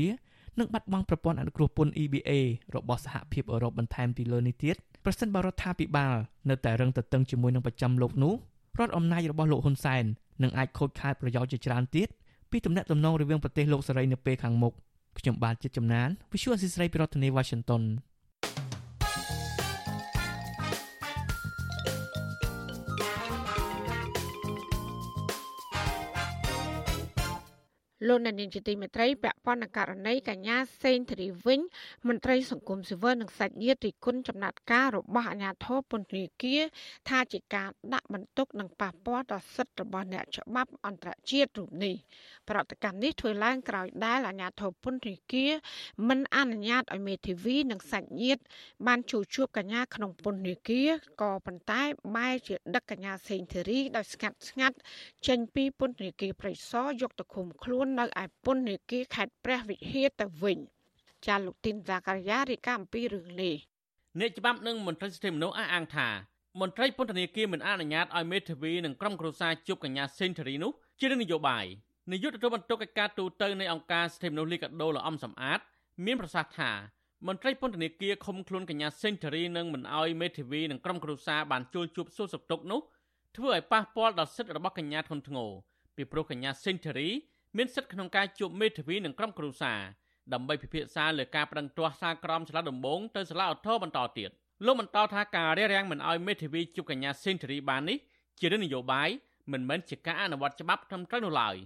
នឹងបាត់បង់ប្រព័ន្ធអនុគ្រោះពន្ធ EBA របស់សហភាពអឺរ៉ុបបន្ថែមពីលើនេះទៀតប្រសិនបើរដ្ឋាភិបាលនៅតែរឹងទទឹងជាមួយនឹងប្រចាំលោកនោះរដ្ឋអំណាចរបស់លោកហ៊ុនសែននឹងអាចខូចខាតប្រយោជន៍ជាច្រើនទៀតពីទំនាក់ទំនងរវាងប្រទេសលោកសេរីនៅពេលខាងមុខខ្ញុំបាទចិត្តចំណាន Visual Assisray ពីរដ្ឋធានី Washington លោកអ្នកនាងជាទីមេត្រីពាក់ព័ន្ធនឹងករណីកញ្ញាសេងធារីវិញមន្ត្រីសង្គមស៊ីវិលនិងសាច់ញាតិរិគុណចំណាត់ការរបស់អាជ្ញាធរពន្ធនាគារថាជាការដាក់បន្ទុកនិងប៉ះពាល់ដល់សិទ្ធិរបស់អ្នកច្បាប់អន្តរជាតិរូបនេះប្រតិកម្មនេះធ្វើឡើងក្រោយដែលអាជ្ញាធរពន្ធនាគារមិនអនុញ្ញាតឲ្យមេធាវីនិងសាច់ញាតិបានជួបជួបកញ្ញាក្នុងពន្ធនាគារក៏ប៉ុន្តែបែរជាដឹកកញ្ញាសេងធារីដោយស្ងាត់ស្ងាត់ចេញពីពន្ធនាគារព្រៃសរយកទៅឃុំខ្លួននៅឯពន្ធនាគារខេត្តព្រះវិហារទៅវិញចាលោកទីនសាការីយ៉ារាយការណ៍អំពីរឿងនេះអ្នកច្បាប់និងមន្ត្រីសិទ្ធិមនុស្សអះអាងថាមន្ត្រីពន្ធនាគារមិនអនុញ្ញាតឲ្យមេធាវីនិងក្រុមគ្រួសារជួបកញ្ញាសេនធរីនោះជារឿងនយោបាយនាយកទទួលបន្ទុកកិច្ចការទូតនៃអង្គការសិទ្ធិមនុស្សលីកាដូលអំសំអាត មានប្រសាសន៍ថាមន្ត្រីពន្ធនាគារឃុំខ្លួនកញ្ញាសេនធរីនិងមិនឲ្យមេធាវីនិងក្រុមគ្រួសារបានជួលជួបសួរសុខទុក្ខនោះធ្វើឲ្យប៉ះពាល់ដល់សិទ្ធិរបស់កញ្ញាធ្ងន់ធ្ងរពីព្រោះកញ្ញាសេនធរី មានសិទ្ធិក្នុងការជួបមេធាវីនិងក្រុមគ្រួសារដើម្បីពិភាក្សាលើការប្តឹងទាស់សារក្រមសាលាដំបងទៅសាលាឧទ្ធរបន្តទៀតលោកបន្តថាការរារាំងមិនឲ្យមេធាវីជួបកញ្ញាសេនធរីបាននេះជារឿងនយោបាយមិនមែនជាការអនុវត្តច្បាប់ត្រឹមត្រូវនោះឡើយ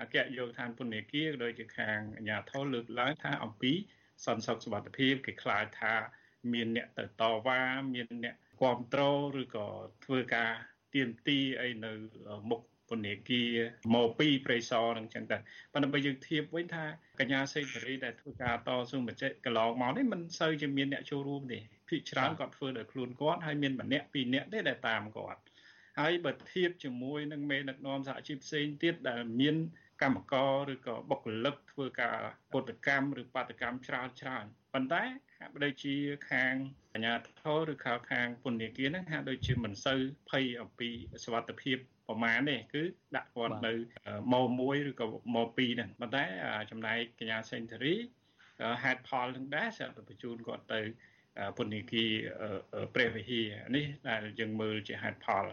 អគ្គយោធានពន្ធនាគារដោយជាខាងអាជ្ញាធរលើកឡើងថាអំពីសន្តិសុខសុវត្ថិភាពគេខ្លាចថាមានអ្នកទៅតវ៉ាមានអ្នកគ្រប់គ្រងឬក៏ធ្វើការទៀមទីអីនៅមុខ ពន្ធនាគារមកពីព្រៃសរនឹងចឹងទៅប៉ុន្តែបើយើងធៀបវិញថាកញ្ញាសេរីរី ដែលធ្វើការតស៊ូមតិកន្លងមកនេះមិនសូវជាមានអ្នកចូលរួមទេភិកច្រើនគាត់ធ្វើដោយខ្លួនគាត់ហើយមានម្នាក់ពីរនាក់ទេដែលតាមគាត់ហើយបើធៀបជាមួយនឹងមេដឹកនាំសហជីពផ្សេងទៀតដែលមានកម្មករឬក៏បុគ្គលិកធ្វើការពុតកម្មឬបាតកម្មច្រើនច្រើនប៉ុន្តែហាក់បីដូចជាខាងអាជ្ញាធរឬខាងខាងពន្ធនាគារហ្នឹងហាក់ដូចជាមិនសូវភ័យអំពីសវត្ថភាព ប្រមាណទេគឺដាក់គាត់នៅម៉ោ1ឬក៏ម៉ោ2ហ្នឹងប៉ុន្តែចំណែកកញ្ញាសេនធរីហេតុផលនឹងដែរ sẽ ទៅបញ្ជូនគាត់ទៅពន្ធនាគារព្រះវិហារនេះដែលយើងមើលជាហេតុផល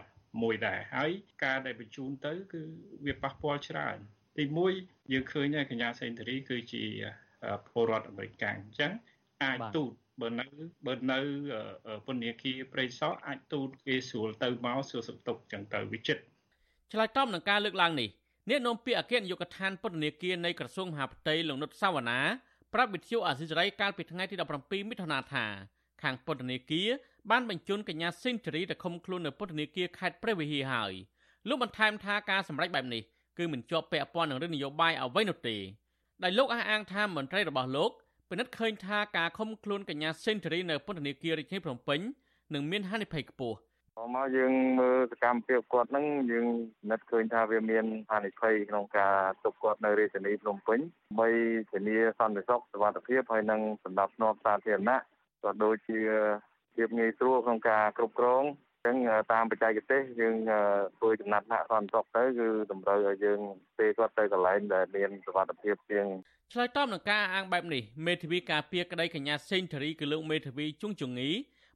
មួយដែរហើយការដែលបញ្ជូនទៅ គឺវាប៉ះពាល់ច្រើន ទី1យើងឃើញហើយកញ្ញាសេនធរី គឺជាពលរដ្ឋអាមេរិកអញ្ចឹងអាចទូតបើនៅបើនៅពន្ធនាគារព្រៃសរអាចទូតគេស្រួលទៅមកសួរសុខទុក្ខចឹងទៅវិចិត្រ ឆ្លើយតបនឹងការលើកឡើងនេះអ្នកនាំពាក្យអគ្គនាយកដ្ឋានពន្ធនាគារនៃក្រសួងមហាផ្ទៃលោកនុតសាវណ្ណាប្រាប់វិទ្យុអាស៊ីសេរីកាលពីថ្ងៃទី17មិថុនាថាខាងពន្ធនាគារបានបញ្ជូនកញ្ញាស៊ីនធរីទៅឃុំខ្លួននៅពន្ធនាគារខេត្តព្រះវិហារហើយលោកបន្ថែមថាការសម្រេចបែបនេះគឺមិនជាប់ពាក់ព័ន្ធនឹងរឿងនយោបាយអ្វីនោះទេដែលលោកអះអាងថាមន្ត្រីរបស់លោកពិនិត្យឃើញថាការឃុំខ្លួនកញ្ញាស៊ីនធរីនៅពន្ធនាគាររាជធានីភ្នំពេញនឹងមានហានិភ័យខ្ពស់ មកយើងមើលសកម្មភាពគាត់ហ្នឹងយើងនឹកឃើញថាវាមានហានិភ័យក្នុងការទុកគាត់នៅរាជធានីភ្នំពេញបីធានាសន្តិសុខសុវត្ថិភាពហើយនិងសម្ដាប់ធ្នាប់សាធារណៈក៏ដូចជាភាពងាយស្រួលក្នុងការគ្រប់គ្រងចឹងតាមបច្ចេកទេសយើងធ្វើចំណាត់ថ្នាក់សន្តិសុខទៅគឺតម្រូវឲ្យយើងពេលគាត់ទៅកន្លែងដែលមានសុវត្ថិភាពជាងឆ្លើយតបនឹងការអាងបែបនេះមេធាវីការពារក្តីកញ្ញាសេងធារីគឺលោកមេធាវីជុងជងី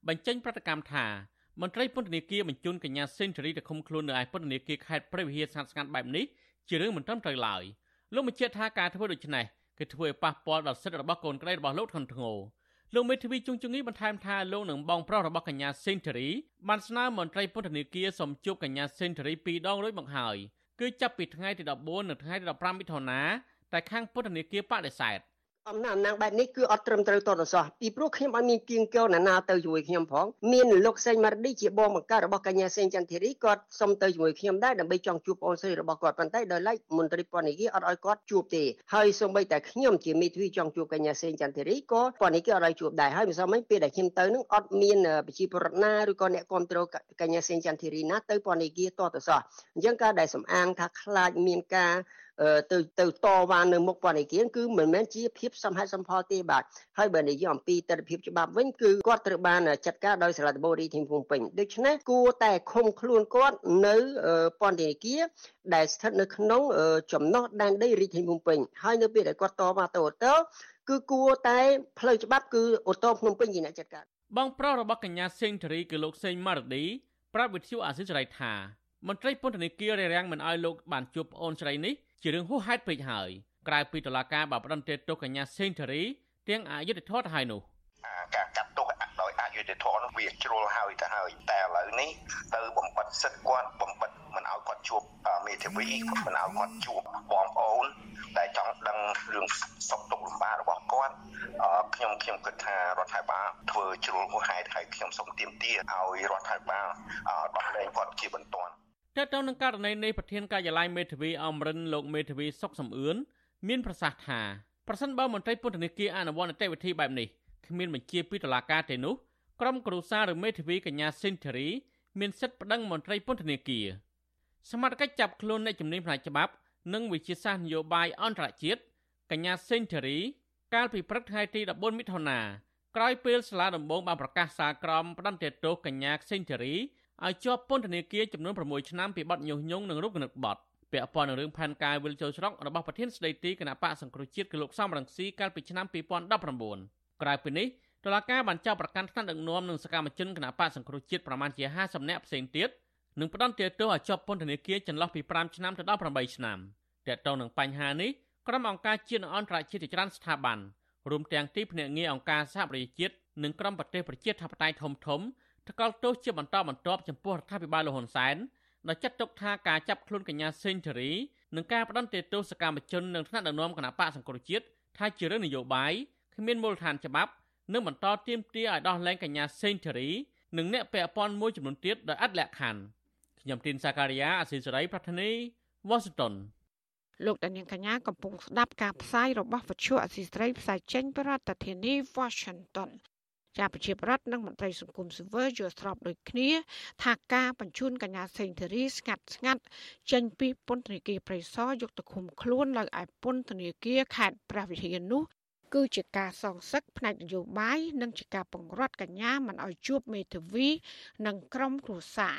បញ្ចេញប្រតិកម្មថា មន្ត្រីពន្ធនាគារបញ្ជូនកញ្ញាសេនធរីទៅឃុំខ្លួននៅឯពន្ធនាគារខេត្តព្រះវិហារស្ងាត់ស្ងាត់បែបនេះជារឿងមិនត្រឹមត្រូវឡើយលោកបញ្ជាក់ថាការធ្វើដូច្នេះគឺធ្វើឲ្យប៉ះពាល់ដល់សិទ្ធិរបស់កូនក្រីរបស់លោកធ្ងន់ធ្ងរលោកមេធាវីជុងជងីបន្ថែមថាលោកនឹងបងប្រុសរបស់កញ្ញាសេនធរីបានស្នើមន្ត្រីពន្ធនាគារសុំជួបកញ្ញាសេនធរីពីរដងរួចមកហើយគឺចាប់ពីថ្ងៃទី14និងថ្ងៃទី15មិថុនាតែខាងពន្ធនាគារបដិសេធ អំណាចអំណាងបែបនេះគឺអត់ត្រឹមត្រូវតទៅសោះពីព្រោះខ្ញុំអត់មានគៀងកែវណានាទៅជាមួយខ្ញុំផងមានលោកសេងម៉ារឌីជាបងបង្កើតរបស់កញ្ញាសេងចន្ទធីរីគាត់សុំទៅជាមួយខ្ញុំដែរដើម្បីចង់ជួបបងស្រីរបស់គាត់ប៉ុន្តែដោយឡែកមន្ត្រីពន្ធនាគារអត់ឲ្យគាត់ជួបទេហើយសូម្បីតែខ្ញុំជាមេធាវីចង់ជួបកញ្ញាសេងចន្ទធីរីក៏ពន្ធនាគារអត់ឲ្យជួបដែរហើយមិនសមមិញពេលដែលខ្ញុំទៅនឹងអត់មានប្រជាពលរដ្ឋណាឬក៏អ្នកគ្រប់គ្រងកញ្ញាសេងចន្ទធីរីណាទៅពន្ធនាគារតទៅសោះអញ្ចឹងការដែលសំអាងថាខ្លាចមានការ ទៅទៅតវ៉ានៅមុខពន្ធនាគារគឺមិនមែនជាភាពសមហេតុសមផលទេបាទហើយបើនិយាយអំពីទស្សនវិជ្ជាច្បាប់វិញគឺគាត់ត្រូវបានចាត់ការដោយសាលាដំបូងរាជធានីភ្នំពេញដូច្នេះគួរតែឃុំខ្លួនគាត់នៅពន្ធនាគារដែលស្ថិតនៅក្នុងចំណោះដែនដីរាជធានីភ្នំពេញហើយនៅពេលដែលគាត់តវ៉ាទៅអូតូគឺគួរតែផ្លូវច្បាប់គឺអូតូភ្នំពេញជាអ្នកចាត់ការបងប្រុសរបស់កញ្ញាសេងធារីគឺលោកសេងម៉ារឌីប្រាប់វិទ្យុអាស៊ីសេរីថាមន្ត្រីពន្ធនាគាររារាំងមិនឲ្យលោកបានជួបប្អូនស្រីនេះ ជារឿងហួសហេតុពេកហើយក្រៅពីតុលាការបានផ្តន្ទាទោសកញ្ញាសេងធារីទាំងអយុធធម៌ទៅហើយនោះការកាត់ទោសដោយអយុធធម៌នោះវាជ្រុលហើយទៅហើយតែឥឡូវនេះទៅបំបិតសិទ្ធិគាត់បំបិតមិនឲ្យគាត់ជួបមេធាវីមិនឲ្យគាត់ជួបបងប្អូនដែលចង់ដឹងរឿងសុខទុក្ខលំបាករបស់គាត់ខ្ញុំខ្ញុំគិតថារដ្ឋាភិបាលធ្វើជ្រុលហួសហេតុហើយខ្ញុំសូមទាមទារឲ្យរដ្ឋាភិបាលដោះលែងគាត់ជាបន្ទាន់ តើតើនឹងករណីនេះប្រធានការិយាល័យមេធាវីអមរិនលោកមេធាវីសុកសំអឿនមានប្រសាសន៍ថាប្រសិនបើមន្ត្រីពន្ធនាគារអនុវត្តនីតិវិធីបែបនេះគ្មានបញ្ជាពីតុលាការទេនោះក្រុមគ្រួសារឬមេធាវីកញ្ញាស៊ីនធារីមានសិទ្ធិប្តឹងមន្ត្រីពន្ធនាគារសមត្ថកិច្ចចាប់ខ្លួនអ្នកជំនាញផ្នែកច្បាប់និងវិជាសាស្ត្រនយោបាយអន្តរជាតិកញ្ញាសេងធារីកាលពីព្រឹកថ្ងៃទី14មិថុនាក្រោយពេលសាលាដំបងបានប្រកាសសាលក្រមផ្តន្ទាទោសកញ្ញាសេងធារី ឲ្យជាប់ពន្ធនាគារចំនួន6ឆ្នាំពីបទញុះញង់និងរូបគណិតបទពាក់ព័ន្ធនឹងរឿងផែនការវិលចូលស្រុករបស់ប្រធានស្ដីទីគណៈបកសង្គ្រោះជាតិគឺលោកសំរងស៊ីកាលពីឆ្នាំ2019ក្រៅពីនេះតុលាការបានចាប់ប្រកាន់ថ្នាក់ដឹកនាំនិងសកម្មជនគណៈបកសង្គ្រោះជាតិប្រមាណជា50នាក់ផ្សេងទៀតនិងផ្ដន្ទាទោសឲ្យជាប់ពន្ធនាគារចន្លោះពី5ឆ្នាំទៅដល់8ឆ្នាំតើតើនឹងបញ្ហានេះក្រុមអង្គការជាតិនិងអន្តរជាតិជាច្រើនស្ថាប័នរួមទាំងទីភ្នាក់ងារអង្គការសហប្រជាជាតិនិងក្រុមប្រទេសប្រជាធិបតេយ្យធំធំ ថ្កោលទោសជាបន្តបន្ទាប់ចំពោះរដ្ឋាភិបាលលហ៊ុនសែនដែលចាត់ទុកថាការចាប់ខ្លួនកញ្ញាសេងធារីនិងការផ្ដន្ទាទោសសកម្មជននិងថ្នាក់ដឹកនាំគណៈបកសង្គ្រោះជាតិថាជារឿងនយោបាយគ្មានមូលដ្ឋានច្បាប់និងបន្តទាមទារឲ្យដោះលែងកញ្ញាសេងធារីនិងអ្នកពាក់ព័ន្ធមួយចំនួនទៀតដោយឥតលក្ខខណ្ឌខ្ញុំទីនសាការីយ៉ាអស៊ីសេរីប្រធានីវ៉ាស៊ីនតោនលោកដានៀងកញ្ញាកំពុងស្ដាប់ការផ្សាយរបស់វិទ្យុអស៊ីសេរីផ្សាយចេញពីរដ្ឋធានី Washington ជាប្រជាប្រដ្ឋនិងមន្ត្រីសង្គមស៊ីវិលយល់ស្របដូចគ្នា ថាការបញ្ជូនកញ្ញាសេងធារីស្ងាត់ស្ងាត់ចេញពីពន្ធនាគារព្រៃសរយកទៅឃុំខ្លួននៅឯពន្ធនាគារខេត្តព្រះវិហារនោះ គឺជាការសងសឹកផ្នែកនយោបាយនិងជាការបង្រាត់កញ្ញាមិនឲ្យជួបមេធាវីនិងក្រុមគ្រួសារ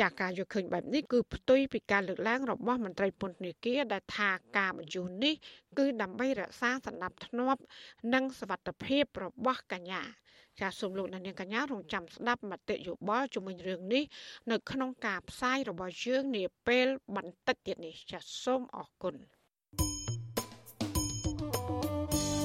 ចាការយកឃើញបែបនេះគឺផ្ទុយពីការលើកឡើងរបស់មន្ត្រីពន្ធនាគារដែលថាការបញ្ជូននេះគឺដើម្បីរក្សាសណ្ដាប់ធ្នាប់និងសวัสดิភាពរបស់កញ្ញាចាសសូមលោកអ្នកនាងកញ្ញារងចាំស្ដាប់មតិយោបល់ជុំវិញរឿងនេះនៅក្នុងការផ្សាយរបស់យើងនាពេលបន្តិចទៀតនេះចាសសូមអរគុណ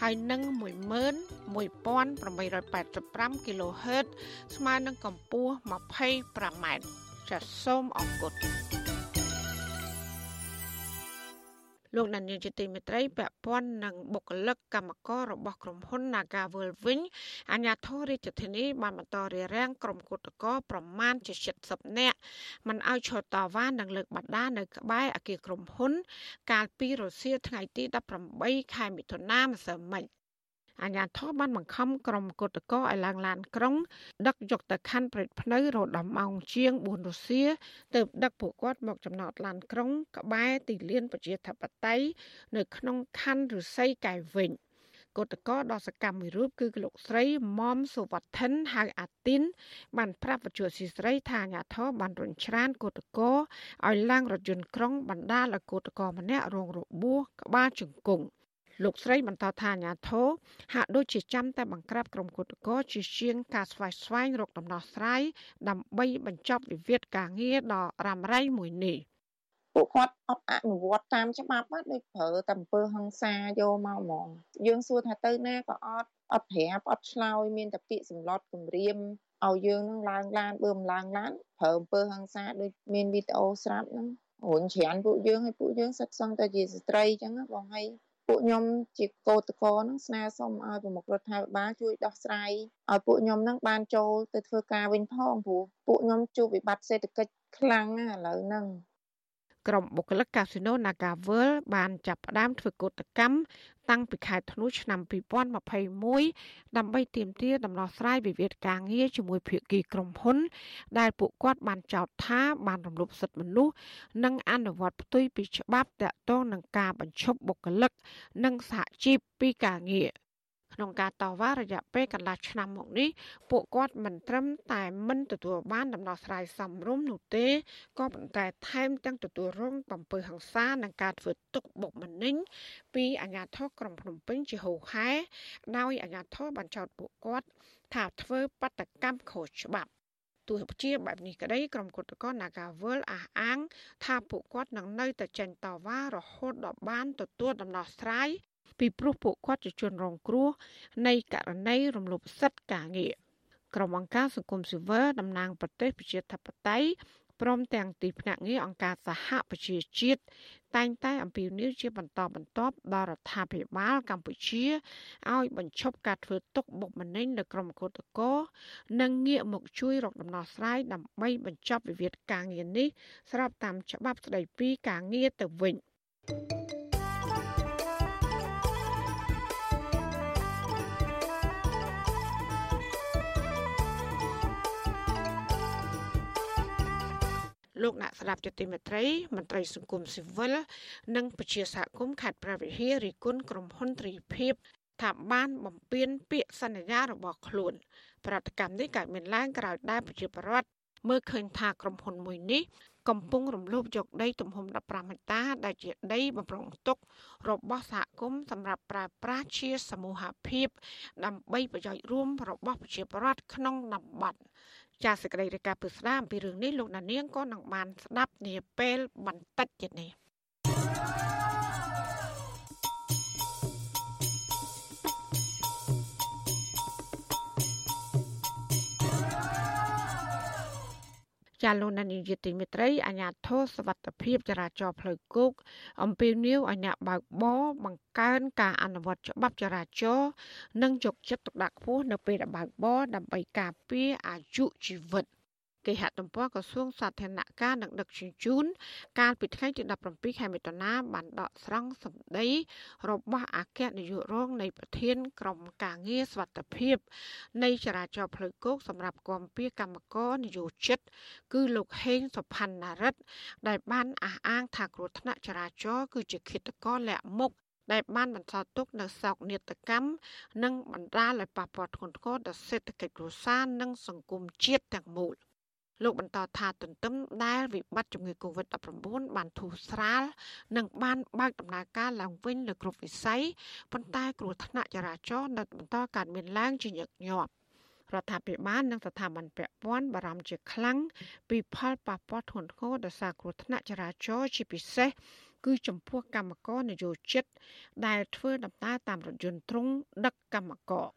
ហើយនឹង11885 kHz ស្មើនឹងកម្ពស់ 25m ចាសសូមអរគុណ លោកដានៀលជាទីមេត្រីពាក់ព័ន្ធនឹងបុគ្គលិកកម្មកររបស់ក្រុមហ៊ុន Nagavel វិញអាជ្ញាធររាជធានីបានបន្តរារាំងក្រុមគឧតកោប្រមាណជា70នាក់មិនឲ្យឈរតវ៉ានិងលើកបដានៅក្បែរអគារក្រុមហ៊ុន កាលពីរសៀលថ្ងៃទី18ខែមិថុនាម្សិលមិញ អាញាធរបានបង្ខំក្រុមគឧតកោឲ្យឡើងឡានក្រុង ដឹកយកទៅខណ្ឌព្រែកភ្នៅរដំម៉ោងជាង4រសៀលទើបដឹកពួកគាត់មកចំណតឡានក្រុង ក្បែរទីលានប្រជាធិបតេយ្យនៅក្នុងខណ្ឌឫស្សីកែវវិញគឧតកោដ៏សកម្មមួយរូបគឺលោកស្រីមុំសុវត្ថិនហៅអាទីនបានប្រាប់វិទ្យុស៊ីស្រីថាអាញាធរបានរញច្រានគឧតកោឲ្យឡើងរថយន្តក្រុងបណ្ដាលឲ្យគឧតកោម្នាក់រងរបួសក្បាលជង្គង់ លោកស្រីបន្តថាអាញាធរហាក់ដូចជាចាំតែបង្ក្រាបក្រុមគឧតកោជាជាងការស្វែងស្វែងរកដំណោះស្រាយដើម្បីបញ្ចប់វិវាទការងារដ៏រ៉ាំរ៉ៃមួយនេះពួកគាត់អត់អនុវត្តតាមច្បាប់ដូចប្រើតែអំពើហិង្សាយកមកហ្មងយើងសួរថាទៅណាក៏អត់អត់ប្រាប់អត់ឆ្លើយមានតែពាក្យសម្លុតគម្រាមឲ្យយើងនឹងឡើងឡានបឿមឡើងឡានប្រើអំពើហិង្សាដូចមានវីដេអូស្រាប់ហ្នឹងរុញច្រានពួកយើងឲ្យពួកយើងសិតសឹងតែជាស្ត្រីអញ្ចឹងបងហើយ ពួកខ្ញុំជាកោតកោហ្នឹងស្នើសុំឲ្យប្រមុខរដ្ឋាភិបាលជួយដោះស្រាយឲ្យពួកខ្ញុំហ្នឹងបានចូលទៅធ្វើការវិញផងព្រោះពួកខ្ញុំជួបវិបត្តិសេដ្ឋកិច្ចខ្លាំងណាស់ឥឡូវហ្នឹង ក្រុមបុគ្គលិកកាស៊ីណូ Naga World បានចាប់ផ្ដើមធ្វើកោតកម្មតាំងពីខែធ្នូឆ្នាំ2021ដើម្បីទាមទារដំណោះស្រាយវិវាទការងារជាមួយភាគីក្រុមហ៊ុន ដែលពួកគាត់បានចោទថាបានរំលោភសិទ្ធិមនុស្សនិងអនុវត្តផ្ទុយពីច្បាប់តាក់ទងនឹងការបញ្ឈប់បុគ្គលិកនិងសហជីពពីការងារ ក្នុងការតវ៉ារយៈពេលកន្លះឆ្នាំមកនេះពួកគាត់មិនត្រឹមតែមិនទទួលបានដំណោះស្រាយសមរម្យនោះទេក៏ប៉ុន្តែថែមទាំងទទួលរងបំពើហិង្សានិងការធ្វើទុកបុកម្នេញពីអាជ្ញាធរក្រុងភ្នំពេញជាហូរហែដោយអាជ្ញាធរបានចោទពួកគាត់ថាធ្វើបាតកម្មខុសច្បាប់ទោះជាបែបនេះក្តីក្រុមគឧតកោ Nagawal អះអាង ថាពួកគាត់នឹងនៅតែចេញតវ៉ារហូតដល់បានទទួលដំណោះស្រាយ ពីព្រោះពួកគាត់ជាជនរងគ្រោះនៃករណីរំលោភសិទ្ធិការងារក្រុមអង្គការសង្គមស៊ីវិលតំណាងប្រទេសប្រជាធិបតេយ្យព្រមទាំងទីភ្នាក់ងារអង្គការសហប្រជាជាតិតែងតែអំពាវនាវជាបន្តបន្ទាប់ដល់រដ្ឋាភិបាលកម្ពុជាឲ្យបញ្ឈប់ការធ្វើទុកបុកម្នេញលើក្រុមគឧតកោនិងងាកមកជួយរកដំណោះស្រាយដើម្បីបញ្ចប់វិវាទការងារនេះស្របតាមច្បាប់ស្តីពីការងារទៅវិញ thank you លោកអ្នកស្ដាប់ជាទីមេត្រីមន្ត្រីសង្គមស៊ីវិលនិងពជាសហគមន៍ខេត្តព្រះវិហាររីគុណក្រុមហ៊ុនទ្រីភិបថាបានបំពេញពាក្យសន្យារបស់ខ្លួន ប្រតិកម្មនេះកើតមានឡើងក្រោយដែលប្រជាពលរដ្ឋមើលឃើញថាក្រុមហ៊ុនមួយនេះកំពុងរំលោភយកដីទំហំ15ហិកតា ដែលជាដីបំរុងទុក របស់សហគមន៍សម្រាប់ប្រើប្រាស់ជាសមូហភាព ដើម្បីប្រយោជន៍រួមរបស់ប្រជាពលរដ្ឋក្នុងតំបន់ ចាសសេចក្តីរាយការណ៍ពិស្ដាអំពីរឿងនេះលោកណានៀងក៏នឹងបានស្ដាប់នាពេលបន្តិចទៀតនេះ ចាលោកនានីយទីមេត្រីអាញាធរសវត្ថភាពចរាចរណ៍ផ្លូវគោកអំពីនីវឲ្យអ្នកបើកបរបង្កើនការអនុវត្តច្បាប់ចរាចរណ៍និងយកចិត្តទុកដាក់ខ្ពស់នៅពេលដែលបើកបរដើម្បីការពារអាយុជីវិត។ គេហទំព័រក្រសួងសាធារណការនិងដឹកជញ្ជូនកាលពីថ្ងៃទី17ខែមិថុនាបានដកស្រង់សម្ដីរបស់អគ្គនាយករងនៃប្រធានក្រុមការងារសវត្ថភាព នៃចរាចរណ៍ផ្លូវគោកសម្រាប់គាំពៀកម្មករនយោជិត គឺលោកហេងសុផាន់ណារិតដែលបានអះអាងថាគ្រោះថ្នាក់ចរាចរណ៍គឺជាឃាតករលាក់មុខដែលបានបន្សល់ទុកនៅសោកនាដកម្មនិងបណ្ដាលឲ្យប៉ះពាល់ធ្ងន់ធ្ងរដល់សេដ្ឋកិច្ចគ្រួសារនិងសង្គមជាតិទាំងមូល។ លោកបន្តថាទន្ទឹមដែលវិបត្តិជំងឺ Covid-19 បានធូរស្រាលនិងបានបើកដំណើរការឡើងវិញលើគ្រប់វិស័យប៉ុន្តែគ្រោះថ្នាក់ចរាចរណ៍នៅបន្តកើតមានឡើងជាញឹកញាប់រដ្ឋាភិបាលនិងស្ថាប័នពាក់ព័ន្ធបារម្ភជាខ្លាំងពីផលប៉ះពាល់ធ្ងន់ធ្ងរដោយសារគ្រោះថ្នាក់ចរាចរណ៍ជាពិសេសគឺចំពោះកម្មករនយោជិតដែលធ្វើដំណើរតាមរថយន្តទ្រុងដឹកកម្មករ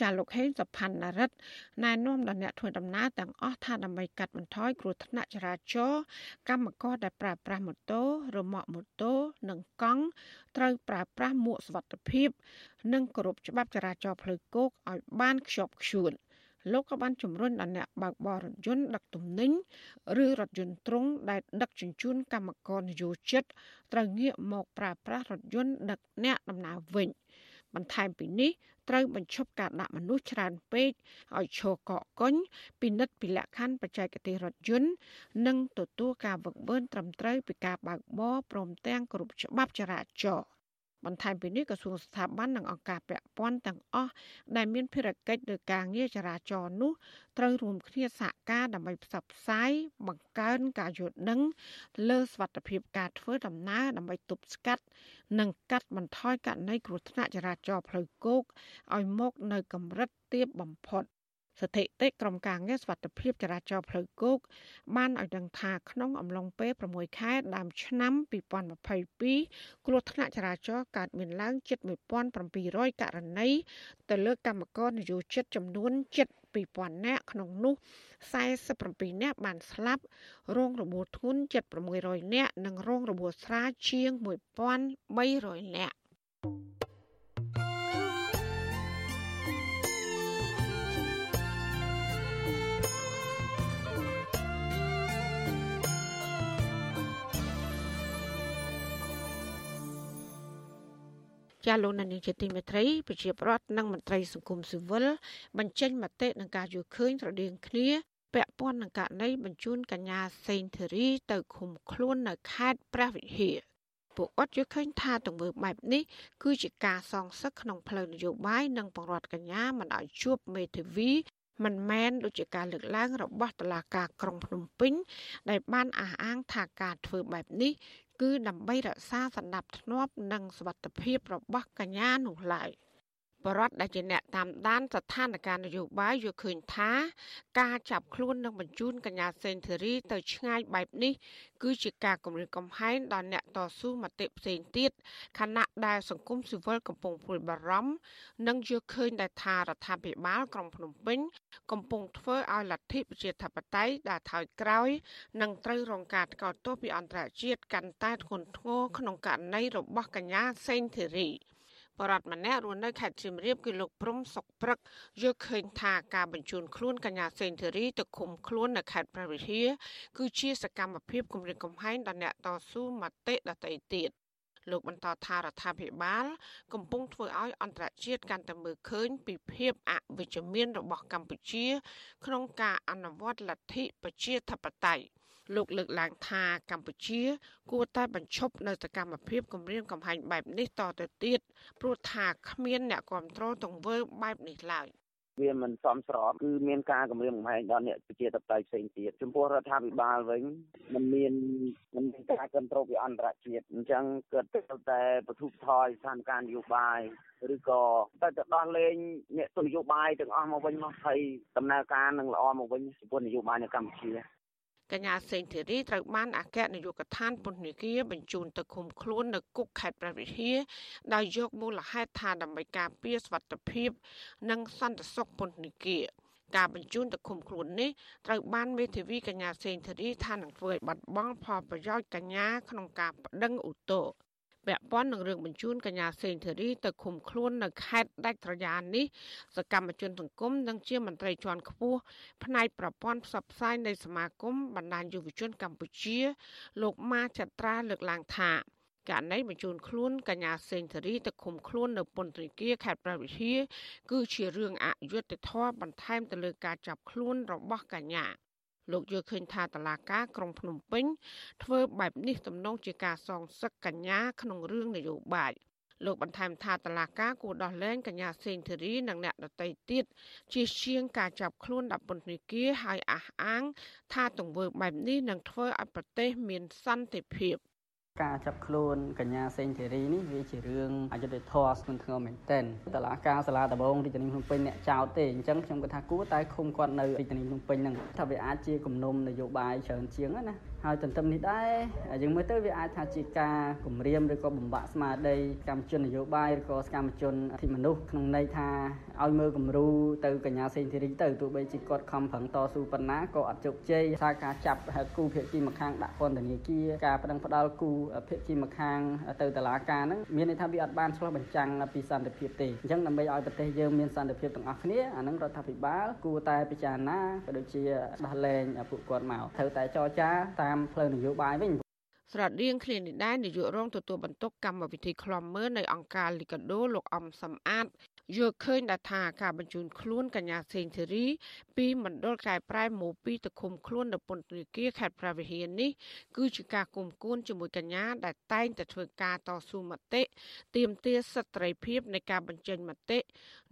ចាលោកហេងសុផាន់នរិទ្ធណែនាំដល់អ្នកធ្វើដំណើរទាំងអស់ថាដើម្បីកាត់បន្ថយគ្រោះថ្នាក់ចរាចរណ៍កម្មករដែលប្រើប្រាស់ម៉ូតូរមាក់ម៉ូតូនិងកង់ត្រូវប្រើប្រាស់មួកសុវត្ថិភាព និងគោរពច្បាប់ចរាចរណ៍ផ្លូវគោកឲ្យបានខ្ជាប់ខ្ជួនលោកក៏បានជំរុញដល់អ្នកបើកបររថយន្តដឹកទំនិញឬរថយន្តទ្រុងដែលដឹកជញ្ជូនកម្មករនយោជិតត្រូវងាកមកប្រើប្រាស់រថយន្តដឹកអ្នកដំណើរវិញ បន្ថែមពីនេះត្រូវបញ្ឈប់ការដាក់មនុស្សច្រើនពេកឲ្យឈរកកកុញពិនិត្យពីលក្ខខណ្ឌបច្ចេកទេសរថយន្តនិងទទួលការវឹកវើត្រឹមត្រូវពីការបើកបរព្រមទាំងគ្រប់ច្បាប់ចរាចរណ៍ បន្ថែមពីនេះក្រសួងស្ថាប័ននិងអង្គការពាក់ព័ន្ធទាំងអស់ដែលមានភារកិច្ចលើការងារចរាចរណ៍នោះត្រូវរួមគ្នាសហការដើម្បីផ្សព្វផ្សាយបង្កើនការយល់ដឹងលើសវត្ថិភាពការធ្វើដំណើរដើម្បីទប់ស្កាត់ និងកាត់បន្ថយករណីគ្រោះថ្នាក់ចរាចរណ៍ផ្លូវគោកឲ្យមកនៅកម្រិតទាបបំផុត ស្ថិតិក្រុមការងារសវត្ថិភាពចរាចរណ៍ផ្លូវគោកបានឲ្យដឹងថាក្នុងអំឡុងពេល6ខែដើមឆ្នាំ2022គ្រោះថ្នាក់ចរាចរណ៍កើតមានឡើងជិត1700ករណីទៅលើកម្មករនយោជិតចំនួនជិត2000នាក់ក្នុងនោះ47នាក់បានស្លាប់រងរបួសធ្ងន់ជិត600នាក់និងរងរបួសស្រាលជាង1300នាក់ ចាលោកនានីជាទីមេត្រីប្រជាប្រដ្ឋនិងមន្ត្រីសង្គមស៊ីវិលបញ្ចេញមតិនឹងការយល់ឃើញស្រដៀងគ្នាពាក់ព័ន្ធនឹងករណីបញ្ជូនកញ្ញាសេងធីរីទៅឃុំខ្លួននៅខេត្តព្រះវិហារពួកគាត់យល់ឃើញថាទង្វើបែបនេះគឺជាការសងសឹកក្នុងផ្លូវនយោបាយនិងបង្រាត់កញ្ញាមិនឲ្យជួបមេធាវីមិនមែនដូចជាការលើកឡើងរបស់តុលាការក្រុងភ្នំពេញ ដែលបានអះអាងថាការធ្វើបែបនេះ គឺដើម្បីរក្សាសណ្ដាប់ធ្នាប់និងសុវត្ថិភាពរបស់កញ្ញានោះឡើយ។ បរដ្ឋដែលជាអ្នកតាមដានស្ថានភាពនយោបាយយល់ឃើញថា ការចាប់ខ្លួននិងបញ្ជូនកញ្ញាសេនធីរីទៅឆ្ងាយបែបនេះ គឺជាការគំរាមកំហែងដល់អ្នកតស៊ូមតិផ្សេងទៀតខណៈដែលសង្គមស៊ីវិលកំពុងព្រួយបារម្ភនិងយល់ឃើញដែលថារដ្ឋាភិបាលក្រុងភ្នំពេញ កំពុងធ្វើឲ្យលទ្ធិប្រជាធិបតេយ្យដែលថយក្រោយនិងត្រូវរងការថ្កោលទោសពីអន្តរជាតិកាន់តែធ្ងន់ធ្ងរក្នុងករណីរបស់កញ្ញាសេងធីរី បរដ្ឋម្នាក់រស់នៅខេត្តសៀមរាបគឺលោកព្រំសុកព្រឹកយល់ឃើញថាការបញ្ជូនខ្លួនកញ្ញាសេងធីរីទៅឃុំខ្លួននៅខេត្តព្រះវិហារគឺជាសកម្មភាពគម្រាមកំហែងដល់អ្នកតស៊ូមតិដទៃទៀតលោកបន្តថារដ្ឋាភិបាល កំពុងធ្វើឲ្យអន្តរជាតិកាន់តែមើលឃើញពីភាពអវិជ្ជមានរបស់កម្ពុជា ក្នុងការអនុវត្តលទ្ធិប្រជាធិបតេយ្យ លោកលើកឡើងថាកម្ពុជា គួរតែបញ្ឈប់នៅសកម្មភាពគម្រាមកំហែងបែបនេះតទៅទៀតព្រោះថាគ្មានអ្នកគ្រប់គ្រងទង្វើបែបនេះឡើយវាមិនសមស្របគឺមានការគម្រាមកំហែងដល់អ្នកប្រជាធិបតេយ្យផ្សេងទៀតចំពោះរដ្ឋាភិបាលវិញมันមានมันមានការគ្រប់គ្រងពីអន្តរជាតិអញ្ចឹងគាត់ត្រូវតែបទុបថយស្ថានភាពនយោបាយឬក៏ទៅទៅដោះលែងអ្នកទស្សនយោបាយទាំងអស់មកវិញមកហើយដំណើរការនឹងល្អមកវិញចំពោះនយោបាយនៅកម្ពុជា កញ្ញាសេងធីរីត្រូវបានអគ្គនាយកដ្ឋានពន្ធនាគារបញ្ជូនទៅឃុំខ្លួននៅគុកខេត្តព្រះវិហារដោយយកមូលហេតុថាដើម្បីការពារសុវត្ថិភាព និងសន្តិសុខពន្ធនាគារការបញ្ជូនទៅឃុំខ្លួននេះត្រូវបានមេធាវីកញ្ញាសេងធារីថានឹងធ្វើឲ្យបាត់បង់ផលប្រយោជន៍កញ្ញាក្នុងការប្តឹងឧទ្ធរណ៍ ពាក់ព័ន្ធនឹងរឿងបញ្ជូនកញ្ញាសេងធារីទៅឃុំខ្លួននៅខេត្តដាច់ត្រយាននេះសកម្មជនសង្គមនិងជាមន្ត្រីជាន់ខ្ពស់ផ្នែកប្រព័ន្ធផ្សព្វផ្សាយនៃសមាគមបណ្ដាញយុវជនកម្ពុជា លោកម៉ាចត្រាលើកឡើងថាករណីបញ្ជូនខ្លួនកញ្ញាសេងធារីទៅឃុំខ្លួននៅពន្ធនាគារខេត្តព្រះវិហារគឺជារឿងអយុត្តិធម៌បន្ថែមទៅលើការចាប់ខ្លួនរបស់កញ្ញា លោកយល់ឃើញថាតឡាការក្រុងភ្នំពេញធ្វើបែបនេះទំនងជាការសងសឹកកញ្ញាក្នុងរឿងនយោបាយលោកបន្ថែមថាតឡាការគួរដោះលែងកញ្ញាសេងធីរីនិងអ្នកដទៃទៀតជាជាងការចាប់ខ្លួនដាក់ពន្ធនាគារហើយអះអាង ថាទង្វើបែបនេះនឹងធ្វើឲ្យប្រទេសមានសន្តិភាព ការចាប់ខ្លួនកញ្ញាសេងធីរីនេះវាជារឿងអយុត្តិធម៌ស្នងធ្ងរមែនទែនតឡាការសាលាដំបងរាជធានីភ្នំពេញអ្នកចោតទេអញ្ចឹងខ្ញុំគិតថាគួរតែឃុំគាត់នៅរាជធានីភ្នំពេញហ្នឹងថាវាអាចជាគំនុំនយោបាយច្រើនជាងណា ហើយទន្ទឹមនេះដែរយើងមើលទៅវាអាចថាជាការគម្រាមឬក៏បំបាក់ស្មារតីកម្មជននយោបាយឬក៏សកម្មជនអធិមនុស្សក្នុងន័យថាឲ្យមើលគំរូទៅកញ្ញាសេងធីរីទៅទោះបីជាគាត់ខំប្រឹងតស៊ូប៉ុណ្ណាក៏អត់ជោគជ័យថាការចាប់គូភាគីម្ខាងដាក់ពន្ធនាគារការប្តឹងផ្ដាល់គូភាគីម្ខាងទៅតុលាការហ្នឹងមានន័យថាវាអត់បានឆ្លោះបញ្ចាំងពីសន្តិភាពទេអញ្ចឹងដើម្បីឲ្យប្រទេសយើងមានសន្តិភាពទាំងអស់គ្នាអាហ្នឹងរដ្ឋាភិបាលគួរតែពិចារណាក៏ដូចជាដោះលែងពួកគាត់មកត្រូវតែចរចាតាមផ្លូវនយោបាយវិញស្រដៀងគ្នានេះដែរនាយករងទទួលបន្ទុកកម្មវិធីខ្លំមើលនៅអង្គការលីកាដូលោកអំសំអាត យល់ឃើញថាការបញ្ជូនខ្លួនកញ្ញាសេងធីរីពីមណ្ឌលកែប្រែម៉ូពីទៅឃុំខ្លួននៅពន្ធនាគារខេត្តព្រះវិហារនេះគឺជាការគុំគួនជាមួយកញ្ញាដែលតែងតែធ្វើការតស៊ូមតិទាមទារសិទ្ធិសេរីភាពនៃការបញ្ចេញមតិ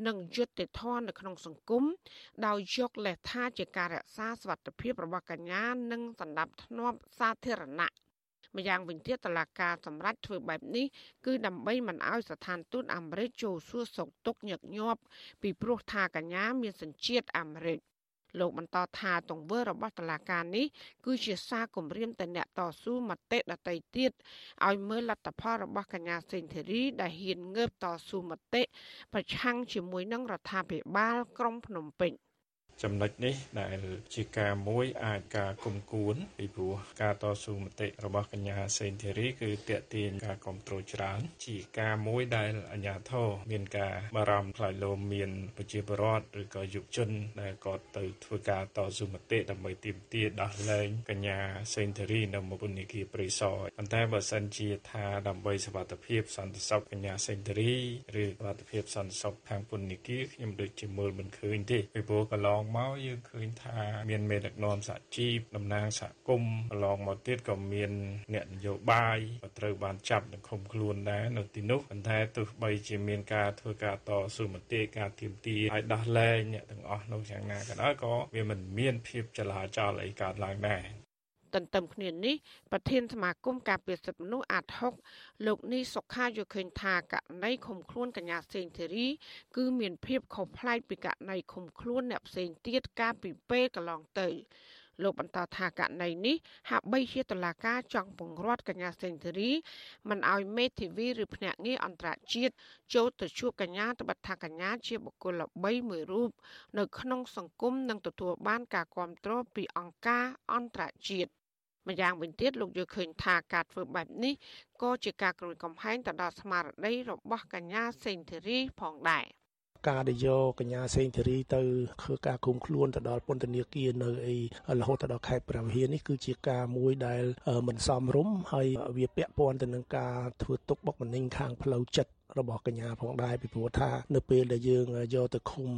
និងយុត្តិធម៌នៅក្នុងសង្គមដោយយកលេសថាជាការរក្សាសវត្ថិភាពរបស់កញ្ញានិងសន្តិភាពសាធារណៈ ម្យ៉ាងវិញទៀតតឡាការសម្រាប់ធ្វើបែបនេះគឺដើម្បីមិនឲ្យស្ថានទូតអាមេរិកចូលសួរសុខទុក្ខញឹកញាប់ពីព្រោះថាកញ្ញាមានសញ្ជាតិអាមេរិកលោកបន្តថាទង្វើរបស់តឡាការនេះគឺជាសារគំរាមទៅអ្នកតស៊ូមតិដតីទៀតឲ្យមើលលទ្ធផលរបស់កញ្ញាសេងធីរីដែលហ៊ានងើបតស៊ូមតិប្រឆាំងជាមួយនឹងរដ្ឋាភិបាលក្រុងភ្នំពេញ ចំណុចនេះដែលជាការមួយអាចការគុំគួនពីព្រោះការតស៊ូមតិរបស់កញ្ញាសេនធីរីគឺតេទៀងការគ្រប់គ្រងច្រើន ជាការមួយដែលអាជ្ញាធរមានការបារម្ភខ្លាចលោមមានប្រជាពលរដ្ឋឬក៏យុវជនដែលគាត់ទៅធ្វើការតស៊ូមតិដើម្បីទាមទារដោះលែងកញ្ញាសេនធីរីនៅមុខពន្ធនាគារព្រៃសរប៉ុន្តែបើសិនជាថាដើម្បីសវត្ថភាពសន្តិសុខកញ្ញាសេនធីរីឬសវត្ថភាពសន្តិសុខខាងពន្ធនាគារខ្ញុំដូចជាមើលមិនឃើញទេពីព្រោះកន្លងមកយើងឃើញថាមានមេដឹកនាំសហជីពតំណាងសហគមន៍កន្លងមកទៀតក៏មានអ្នកនយោបាយក៏ត្រូវបានចាប់និងឃុំខ្លួនដែរនៅទីនោះប៉ុន្តែទោះបីជាមានការធ្វើការតស៊ូមតិការទៀមទាឲ្យដោះលែងអ្នកទាំងអស់នោះយ៉ាងណាក៏ដោយក៏វាមិនមានភាពចលាចលអីកើតឡើងដែរ ទន្ទឹមគ្នានេះប្រធានសមាគមការពារសិទ្ធិមនុស្សអាត6លោកនេះសុខាយកឃើញថាករណីឃុំខ្លួនកញ្ញាសេងធីរី គឺមានភាពខុសប្លែកពីករណីឃុំខ្លួនអ្នកផ្សេងទៀតកាលពីពេលកន្លងទៅលោកបន្តថាករណីនេះហាក់បីជាតឡាការចង់ពង្រត់កញ្ញាសេងធីរីមិនឲ្យមេធាវីឬភ្នាក់ងារអន្តរជាតិចូលទៅជួបកញ្ញាត្បិតថាកញ្ញាជាបុគ្គលល្បីមួយរូបនៅក្នុងសង្គមនិងទទួលបានការគ្រប់គ្រងពីអង្គការអន្តរជាតិ ម្យ៉ាងវិញទៀតលោកយល់ឃើញថាការធ្វើបែបនេះក៏ជាការក្រួយកំហែងទៅដល់ស្មារតីរបស់កញ្ញាសេងធីរីផងដែរការដែលយកកញ្ញាសេងធីរីទៅធ្វើការគុំខ្លួនទៅដល់ពន្ធនាគារនៅអីរហូតទៅដល់ខេត្តព្រះវិហារនេះគឺជាការមួយដែលមិនសមរម្យហើយវាពាក់ព័ន្ធទៅនឹងការធ្វើទុកបុកម្នេញខាងផ្លូវចិត្ត របស់កញ្ញាផងដែរពីព្រោះថានៅពេលដែលយើងយកទៅឃុំ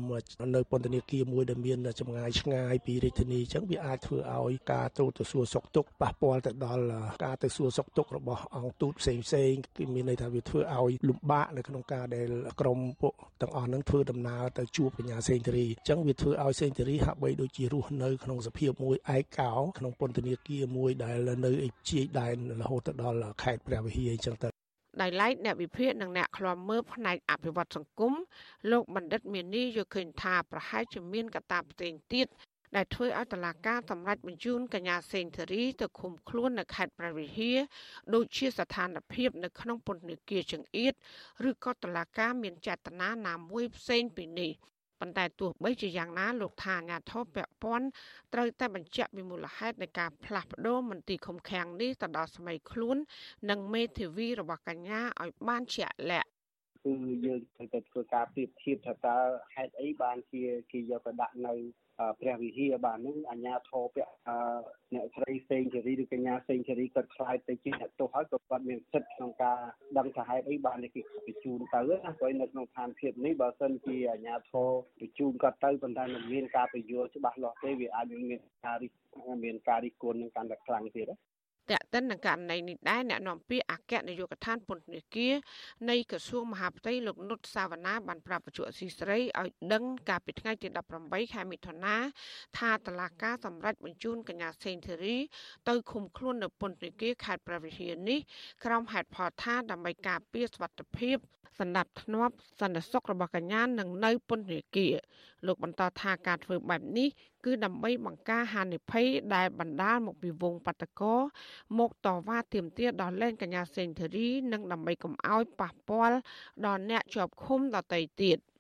នៅពន្ធនាគារមួយដែលមានចម្ងាយឆ្ងាយពីរាជធានីអញ្ចឹងវាអាចធ្វើឲ្យការទូតទៅសួរសុខទុក្ខប៉ះពាល់ទៅដល់ការទៅសួរសុខទុក្ខរបស់អង្គទូតផ្សេងផ្សេងគឺមានន័យថាវាធ្វើឲ្យលំបាកនៅក្នុងការដែលក្រមពួកទាំងអស់ហ្នឹងធ្វើដំណើរទៅជួបកញ្ញាសេងធារីអញ្ចឹងវាធ្វើឲ្យសេងធារីហាក់បីដូចជារស់នៅក្នុងសភាពមួយឯកោក្នុងពន្ធនាគារមួយដែលនៅឯជាយដែនរហូតទៅដល់ខេត្តព្រះវិហារអញ្ចឹងទៅ ដោយឡែកអ្នកវិភាគនិងអ្នកឃ្លាំមើលផ្នែកអភិវឌ្ឍសង្គមលោកបណ្ឌិតមាននីយល់ឃើញថាប្រហែលជាមានកត្តាផ្សេងទៀតដែលធ្វើឲ្យតឡាការសម្រេចបញ្ជូនកញ្ញាសេងធារីទៅឃុំខ្លួននៅខេត្តព្រះវិហារដូចជាស្ថានភាពនៅក្នុងពន្ធនាគារចង្អៀតឬក៏តឡាការមានចេតនាណាមួយផ្សេងពីនេះ ប៉ុន្តែទោះបីជាយ៉ាងណាលោកថាអាញាធរពពាន់ត្រូវតែបញ្ជាក់ពីមូលហេតុនៃការផ្លាស់ប្ដូរមន្ទីរឃុំឃាំងនេះទៅដល់សម័យខ្លួន និងមេធាវីរបស់កញ្ញាឲ្យបានជាក់លាក់គឺយើងត្រូវតែធ្វើការប្រៀបធៀបថាតើហេតុអីបានជាគេយកទៅដាក់នៅ ព្រះវិហារបាទនឹងអាញាធរពៈអ្នកស្រីសេងជរីឬកញ្ញាសេងជរីគាត់ខ្លាយទៅជាអ្នកទោសហើយក៏គាត់មានសិទ្ធិក្នុងការដឹងថាហេតុអីបានគេបញ្ជូនទៅណាព្រោះនៅក្នុងឋានភាពនេះបើសិនជាអាញាធរបញ្ជូនគាត់ទៅប៉ុន្តែមិនមានការពយល់ច្បាស់លាស់ទេវាអាចមានការរិះមានការរិះគន់នឹងកាន់តែខ្លាំងទៀត ណាតេតិននឹងករណីនេះដែរអ្នកនាំពាក្យអគ្គនាយកដ្ឋានពន្ធនាគារនៃក្រសួងមហាផ្ទៃលោកនុតសាវណ្ណាបានប្រាប់បច្ចុប្បន្នស៊ីស្រីឲ្យដឹងកាលពីថ្ងៃទី18ខែមិថុនាថាតឡាការសម្រាប់បញ្ជូនកញ្ញាសេងធីរីទៅឃុំខ្លួននៅពន្ធនាគារខេត្តព្រះវិហារនេះក្រុមហេតុផលថាដើម្បីការពារសុវត្ថិភាពសណ្ដាប់ធ្នាប់សន្តិសុខរបស់កញ្ញានឹងនៅពន្ធនាគារលោកបន្តថាការធ្វើបែបនេះ គឺដើម្បីបង្ការហានិភ័យដែលបណ្ដាលមកពីវងបតកោមកតវ៉ាទាមទារដល់លែងកញ្ញាសេងធារី និងដើម្បីកុំឲ្យប៉ះពាល់ដល់អ្នកជាប់ឃុំដទៃទៀត។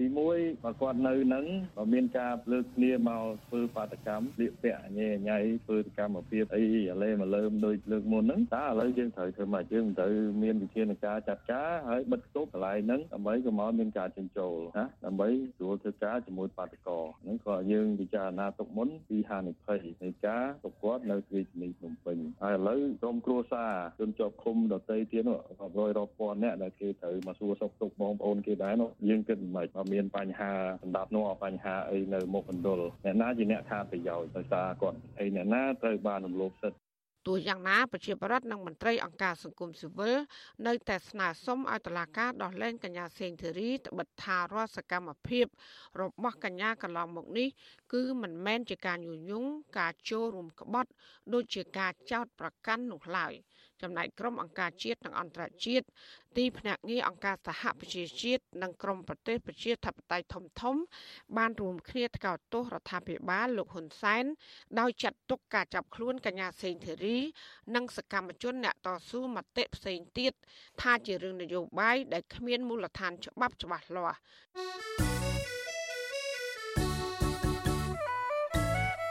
ទីមួយបើគាត់នៅនឹងបើមានការលើកគ្នាមកធ្វើបាតកម្មលៀកពាក់ញ៉ែញ៉ៃធ្វើកម្មភាពអីអាឡេមកលើមដូចលើកមុនហ្នឹងតើឥឡូវយើងត្រូវធ្វើម៉េចយើងត្រូវមានវិធានការចាត់ការហើយបិទគប់កន្លែងហ្នឹងដើម្បីកុំឲ្យមានការចិញ្ចូលណាដើម្បីស្រួលធ្វើការជាមួយបាតកោហ្នឹងក៏យើងពិចារណាទុកមុនពីហានិភ័យនៃការប្រកបនៅរាជធានីភ្នំពេញហើយឥឡូវក្រុមគ្រួសារជនជាប់ឃុំដទៃទៀតនោះរាប់រយរាប់ពាន់អ្នកដែលគេត្រូវមកសួរសុខទុក្ខបងប្អូនគេដែរនោះយើងគិតមិនខ្មិចមានបញ្ហាសម្ដាប់នោះបញ្ហាអីនៅមុខមណ្ឌលអ្នកណាជាអ្នកខាតប្រយោជន៍ដោយសារគាត់ហើយអ្នកណាត្រូវបានរំលោភសិទ្ធិទោះយ៉ាងណាប្រជាប្រដ្ឋនិងមន្ត្រីអង្គការសង្គមស៊ីវិលនៅតែស្នើសុំឲ្យតុលាការដោះលែងកញ្ញាសេងធីរីត្បិតថារាល់សកម្មភាពរបស់កញ្ញាកន្លងមកនេះ គឺមិនមែនជាការញុះញង់ការចូលរួមក្បត់ ដូចជាការចោទប្រកាន់នោះឡើយ។ ចំណែកក្រុមអង្គការជាតិនិងអន្តរជាតិទីភ្នាក់ងារអង្គការសហប្រជាជាតិនិងក្រុមប្រទេសប្រជាធិបតេយ្យធំធំ បានរួមគ្នាថ្កោលទោសរដ្ឋាភិបាលលោកហ៊ុនសែនដោយចាត់ទុកការចាប់ខ្លួនកញ្ញាសេងធីរី និងសកម្មជនអ្នកតស៊ូមតិផ្សេងទៀតថាជារឿងនយោបាយដែលគ្មានមូលដ្ឋានច្បាប់ច្បាស់លាស់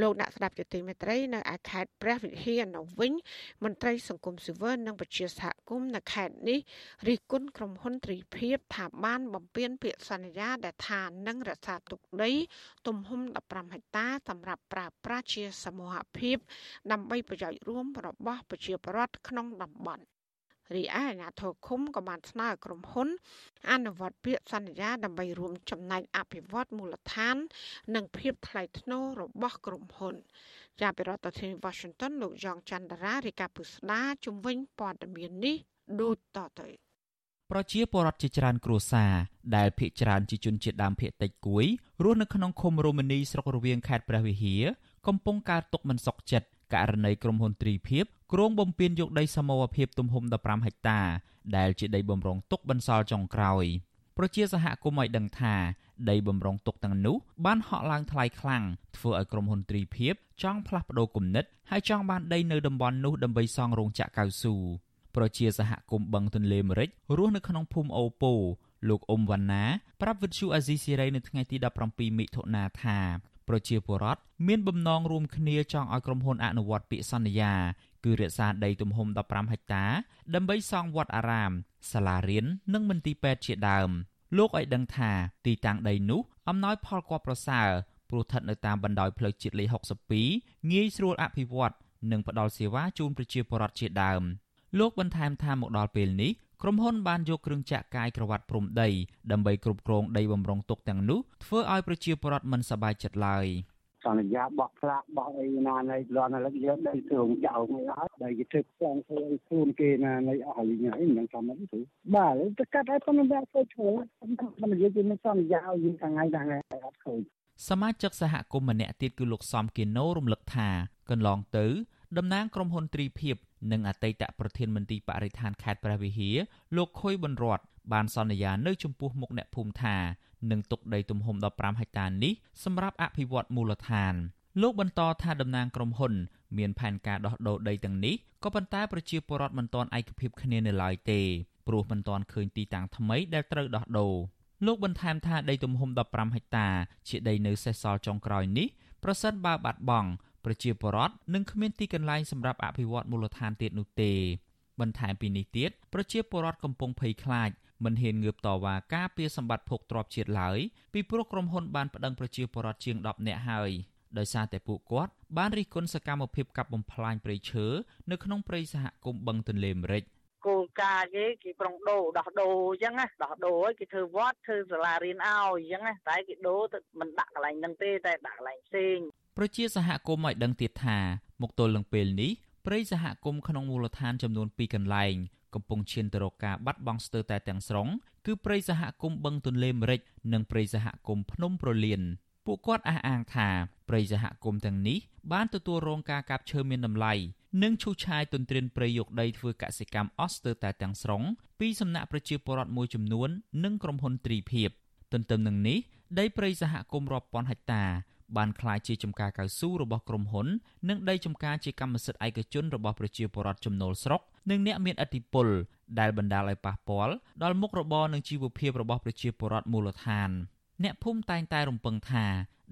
លោកអ្នកស្ដាប់ជាទីមេត្រីនៅឯខេត្តព្រះវិហារនៅវិញមន្ត្រីសង្គមស៊ីវិលនិងប្រជាសហគមន៍នៅខេត្តនេះរិះគន់ក្រុមហ៊ុនទ្រីភិបថាបានបំពេញពាក្យសន្យាដែលថានឹងរក្សាទុកដី ទំហំ15ហិកតាសម្រាប់ប្រើប្រាស់ជាសមូហភាពដើម្បីប្រយោជន៍រួមរបស់ប្រជាពលរដ្ឋក្នុងតំបន់ រីឯអាជ្ញាធរឃុំក៏បានស្នើក្រុមហ៊ុន អនុវត្តពាក្យសន្យាដើម្បីរួមចំណែកអភិវឌ្ឍមូលដ្ឋាន និងភាពថ្លៃថ្នូររបស់ក្រុមហ៊ុនជាប្រធានាធិបតី Washington លោកយ៉ងច័ន្ទរារាយការណ៍ពុស្ដាជំវិញព័ត៌មាននេះដូចតទៅប្រជាពលរដ្ឋជាច្រើនគ្រួសារដែលភ ieck ច្រើនជាជនជាតិដើមភ ieck តិចគួយរស់នៅក្នុងឃុំរមនីស្រុករវៀងខេត្តព្រះវិហារកំពុងកើតទុកមិនសុខចិត្តករណីក្រុមហ៊ុនទ្រីភិប គ្រោងបំពេញយកដីសមរភាពទំហំ15ហិកតា ដែលជាដីបំរុងទុកបន្សល់ចុងក្រោយប្រជាសហគមន៍ឲ្យដឹងថាដីបំរុងទុកទាំងនោះបានហក់ឡើងថ្លៃខ្លាំងធ្វើឲ្យក្រុមហ៊ុនទ្រីភិបចង់ផ្លាស់ប្តូរគំនិតហើយចង់បានដីនៅតំបន់នោះដើម្បីសង់រោងចក្រកៅស៊ូប្រជាសហគមន៍បឹងទន្លេមេរិចរស់នៅក្នុងភូមិអូពោលោកអ៊ុំវណ្ណាប្រាប់វិទ្យុអាស៊ីសេរីនៅថ្ងៃទី17មិថុនាថាប្រជាពលរដ្ឋមានបំណងរួមគ្នាចង់ឲ្យក្រុមហ៊ុនអនុវត្តពាក្យសន្យា គឺរក្សាដីទំហំ15ហិកតា ដើម្បីសង់វត្តអារាម សាលារៀននិងមន្ទីរពេទ្យជាដើមលោកឲ្យដឹងថាទីតាំងដីនោះអំណោយផលគបប្រសើរព្រោះស្ថិតនៅតាមបណ្ដោយផ្លូវជាតិលេខ62ងាយស្រួលអភិវឌ្ឍនិងផ្ដល់សេវាជូនប្រជាពលរដ្ឋជាដើមលោកបន្ថែមថាមកដល់ពេលនេះក្រុមហ៊ុនបានយកគ្រឿងចាក់កាយក្រវ៉ាត់ព្រំដីដើម្បីគ្រប់គ្រងដីបំរុងទុកទាំងនោះធ្វើឲ្យប្រជាពលរដ្ឋមិនសប្បាយចិត្តឡើយស ន្យាបោះផ្លាកបោះអីណានៃលន់ឥឡូវយើងដីទ្រង់ចៅមិនអត់ដែលគេធ្វើផ្សងធ្វើឲ្យខ្លួនគេណានៃអស់វិញហើយមិនសមទេទៅបាទទៅកាត់ឲ្យប៉ុណ្ណឹងវាធ្វើឈ្មោះមិននិយាយពីសន្យាឲ្យយើងថ្ងៃថ្ងៃអត់ឃើញសមាជិកសហគមន៍ម្នាក់ទៀតគឺលោកសំគីណូរំលឹកថាកន្លងទៅតំណាងក្រុមហ៊ុនទ្រីភិបនិងអតីតប្រធានមន្ទីរបរិស្ថានខេត្តព្រះវិហារលោកខុយប៊ុនរតបានសន្យានៅចំពោះមុខអ្នកភូមិថា នឹងទុកដីទំហំ15ហិកតានេះសម្រាប់អភិវឌ្ឍមូលដ្ឋានលោកបន្តថាតំណាងក្រុមហ៊ុន មានផែនការដោះដូរដីទាំងនេះក៏ប៉ុន្តែប្រជាពលរដ្ឋមិនទាន់ឯកភាពគ្នានៅឡើយទេព្រោះមិនទាន់ឃើញទីតាំងថ្មីដែលត្រូវដោះដូរលោកបន្ថែមថាដីទំហំ15ហិកតា ជាដីនៅសេសសល់ចុងក្រោយនេះប្រសិនបើបាត់បង់ពប្រជាពលរដ្ឋនឹងគ្មានទីកន្លែងសម្រាប់អភិវឌ្ឍមូលដ្ឋានទៀតនោះទេបន្ថែមពីនេះទៀតប្រជាពលរដ្ឋកំពុងភ័យខ្លាច មិនហ៊ានងើបតវ៉ាការពារសម្បត្តិភោគទ្រព្យជាតិឡើយពីព្រោះក្រុមហ៊ុនបានប្តឹងប្រជាពលរដ្ឋជាង10នាក់ហើយដោយសារតែពួកគាត់បានរិះគន់សកម្មភាពកាប់បំផ្លាញព្រៃឈើនៅក្នុងព្រៃសហគមន៍បឹងទន្លេមេរិចគោលការណ៍គេគេប្រុងដូរដោះដូរអញ្ចឹងណាដោះដូរឲ្យគេធ្វើវត្តធ្វើសាលារៀនឲ្យអញ្ចឹងណាតែគេដូរទៅមិនដាក់កន្លែងហ្នឹងទេតែដាក់កន្លែងផ្សេងប្រជាសហគមន៍ឲ្យដឹងទៀតថាមកទល់នឹងពេលនេះព្រៃសហគមន៍ក្នុងមូលដ្ឋានចំនួន2កន្លែង កំពុងឈានទៅរកការបាត់បង់ស្ទើរតែទាំងស្រុងគឺព្រៃសហគមន៍បឹងទន្លេមេរិចនិងព្រៃសហគមន៍ភ្នំប្រលៀនពួកគាត់អះអាងថាព្រៃសហគមន៍ទាំងនេះបានទទួលរងការកាប់ឈើមានតម្លៃនិងឈូសឆាយទន្ទ្រានព្រៃយកដីធ្វើកសិកម្មអស់ស្ទើរតែទាំងស្រុងពីសំណាក់ប្រជាពលរដ្ឋមួយចំនួននិងក្រុមហ៊ុនទ្រីភិបទន្ទឹមនឹងនេះដីព្រៃសហគមន៍រាប់ពាន់ហិកតា បានក្លាយជាចំការកៅស៊ូរបស់ក្រុមហ៊ុន និងដីចំការជាកម្មសិទ្ធិឯកជនរបស់ប្រជាពលរដ្ឋចំណូលស្រុកនិងអ្នកមានឥទ្ធិពលដែលបណ្ដាលឲ្យប៉ះពាល់ដល់មុខរបរនិងជីវភាពរបស់ប្រជាពលរដ្ឋមូលដ្ឋាន អ្នកភូមិតែងតែរំពឹងថា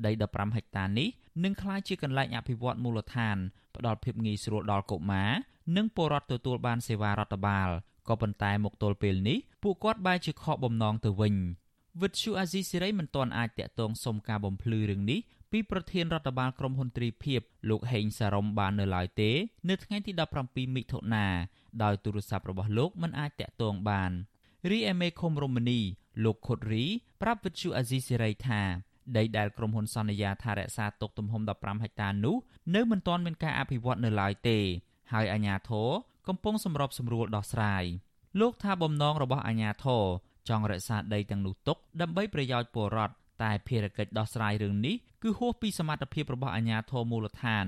ដី15ហិកតានេះនឹងក្លាយជាកន្លែងអភិវឌ្ឍមូលដ្ឋានផ្ដល់ភាពងាយស្រួលដល់កុមារនិងពលរដ្ឋទទួលបានសេវារដ្ឋបាលក៏ប៉ុន្តែមកទល់ពេលនេះពួកគាត់បែរជាខកបំណងទៅវិញវិទ្យុអាស៊ីសេរីមិនទាន់អាចតាក់ទងសុំការបំភ្លឺរឿងនេះ ពីប្រធានរដ្ឋបាលក្រមហ៊ុនទ្រីភិបលោកហេងសារ៉ុមបាននៅឡើយទេ នៅថ្ងៃទី17មិថុនាដោយទូរស័ព្ទរបស់លោកមិនអាចតាក់ទងបានរីឯមេឃុំរមនីលោកខុតរីប្រាប់វិទ្យុអាស៊ីសេរីថាដីដែលក្រុមហ៊ុនសន្យាថារក្សាទុកទំហំ15ហិកតានោះនៅមិនទាន់មានការអភិវឌ្ឍនៅឡើយទេ ហើយអាជ្ញាធរកំពុងសម្របសម្រួលដោះស្រាយលោកថាបំណងរបស់អាជ្ញាធរចង់រក្សាដីទាំងនោះទុកដើម្បីប្រយោជន៍ពលរដ្ឋ តែភារកិច្ចដោះស្រាយរឿងនេះគឺហួសពីសមត្ថភាពរបស់អាជ្ញាធរមូលដ្ឋាន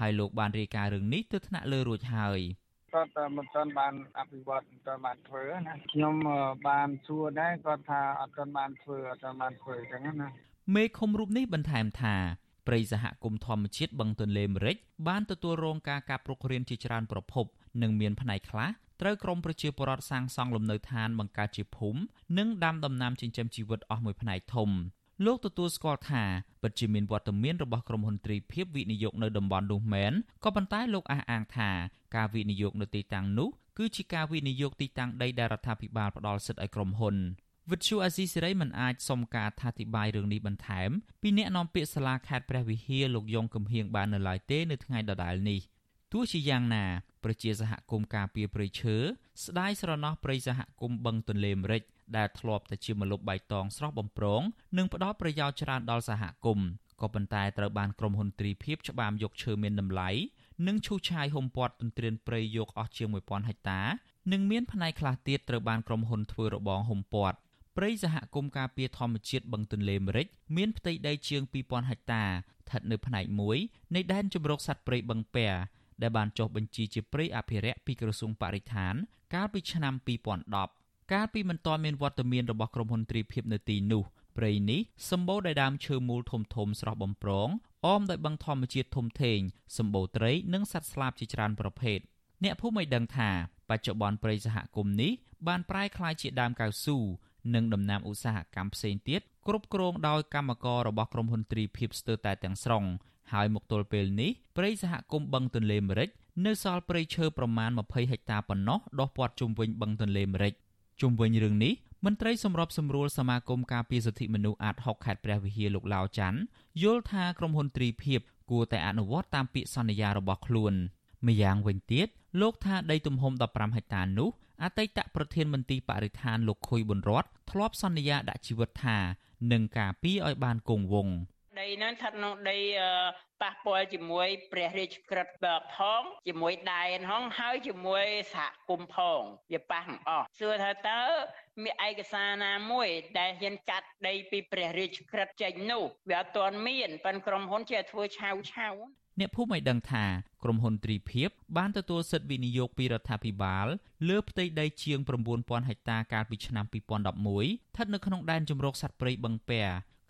ហើយលោកបានរាយការណ៍រឿងនេះទៅថ្នាក់លើរួចហើយគាត់មិនទាន់បានអភិវឌ្ឍមិនទាន់បានធ្វើណាខ្ញុំបានសួរដែរគាត់ថាអត់ទាន់បានធ្វើអត់ទាន់បានធ្វើអញ្ចឹងណាមេឃុំរូបនេះបន្ថែមថាព្រៃសហគមន៍ធម្មជាតិបឹងទន្លេមេរិចបានទទួលរងការកាប់រុករានជាច្រើនប្រភព និងមានផ្នែកខ្លះត្រូវក្រមប្រជាពលរដ្ឋសាងសង់លំនៅឋានបង្កើតជាភូមិនិងដាំដំណាំចិញ្ចឹមជីវិតអស់មួយផ្នែកធំ លោកទទួលស្គាល់ថាពិតជាមានវត្តមានរបស់ក្រុមហ៊ុនទ្រីភិបវិនិយោគនៅតំបន់នោះមែនក៏ប៉ុន្តែលោកអះអាងថាការវិនិយោគនៅទីតាំងនោះគឺជាការវិនិយោគទីតាំងដីដែលរដ្ឋាភិបាលផ្ដល់សិទ្ធិឲ្យក្រុមហ៊ុនវិទ្យុអាស៊ីសេរីមិនអាចសុំការថាធិប្បាយរឿងនេះបន្ថែមពីអ្នកនាំពាក្យសាលាខេត្តព្រះវិហារលោកយងកំហៀងបាននៅឡើយទេនៅថ្ងៃដដែលនេះទោះជាយ៉ាងណាប្រជាសហគមន៍ការពារព្រៃឈើស្ដាយស្រណោះព្រៃសហគមន៍បឹងទន្លេមេរិច ដែលធ្លាប់តែជាម្លប់បៃតងស្រស់បំព្រងនិងផ្ដល់ប្រយោជន៍ច្រើនដល់សហគមន៍ក៏ប៉ុន្តែត្រូវបានក្រុមហ៊ុនទ្រីភិបច្បាមយកឈើមានតម្លៃនិងឈូសឆាយហុំព័ទ្ធទន្ទ្រានព្រៃយកអស់ជាង1000ហិកតានិងមានផ្នែកខ្លះទៀតត្រូវបានក្រុមហ៊ុនធ្វើរបងហុំព័ទ្ធព្រៃសហគមន៍ការពារធម្មជាតិបឹងទន្លេមេរិចមានផ្ទៃដីជាង2000ហិកតាស្ថិតនៅផ្នែកមួយនៃដែនជម្រកសត្វព្រៃបឹងពែដែលបានចុះបញ្ជីជាព្រៃអភិរក្សពីក្រសួងបរិស្ថានកាលពីឆ្នាំ2010 កាលពីមិនទាន់មានវត្តមានរបស់ក្រុមហ៊ុនទ្រីភិបនៅទីនោះព្រៃនេះសម្បូរដោយដើមឈើមូលធំធំស្រស់បំព្រងអមដោយបឹងធម្មជាតិធំធេងសម្បូរត្រីនិងសត្វស្លាបជាច្រើនប្រភេទអ្នកភូមិឲ្យដឹងថាបច្ចុប្បន្នព្រៃសហគមន៍នេះបានប្រែក្លាយជាដើមកៅស៊ូនិងដំណាំឧស្សាហកម្មផ្សេងទៀតគ្រប់គ្រងដោយកម្មកររបស់ក្រុមហ៊ុនទ្រីភិបស្ទើរតែទាំងស្រុងហើយមកទល់ពេលនេះព្រៃសហគមន៍បឹងទន្លេមេរិចនៅសល់ព្រៃឈើប្រមាណ20ហិកតាប៉ុណ្ណោះដុះព័ទ្ធជុំវិញបឹងទន្លេមេរិច ជុំវិញរឿងនេះមន្ត្រីសម្របសម្រួលសមាគមការពារសិទ្ធិមនុស្សអាត6ខេត្តព្រះវិហារលោកឡាវច័ន្ទយល់ថាក្រុមហ៊ុនទ្រីភិបគួរតែអនុវត្តតាមពាក្យសន្យារបស់ខ្លួនម្យ៉ាងវិញទៀតលោកថាដីទំហំ15ហិកតានោះអតីតប្រធានមន្ទីរបរិស្ថានលោកខុយប៊ុនរតធ្លាប់សន្យាដាក់ជីវិតថានឹងការពារឲ្យបានគង់វង្សដីហ្នឹងស្ថិតក្នុងដី ប៉ះពាល់ជាមួយព្រះរាជក្រឹត្យផងជាមួយដែនហងហើយជាមួយសហគមន៍ផងវាប៉ះទាំងអស់សួរថាតើមានឯកសារណាមួយដែលហ៊ានកាត់ដីពីព្រះរាជក្រឹត្យចេញនោះវាអត់ទាន់មានប៉ុនក្រុមហ៊ុនជាធ្វើឆាវឆាវអ្នកភូមិឲ្យដឹងថាក្រុមហ៊ុនទ្រីភិបបានទទួលសិទ្ធិវិនិយោគពីរដ្ឋាភិបាលលើផ្ទៃដីជាង9000ហិកតាកាលពីឆ្នាំ2011ស្ថិតនៅក្នុងដែនជម្រកសត្វព្រៃបឹងពែ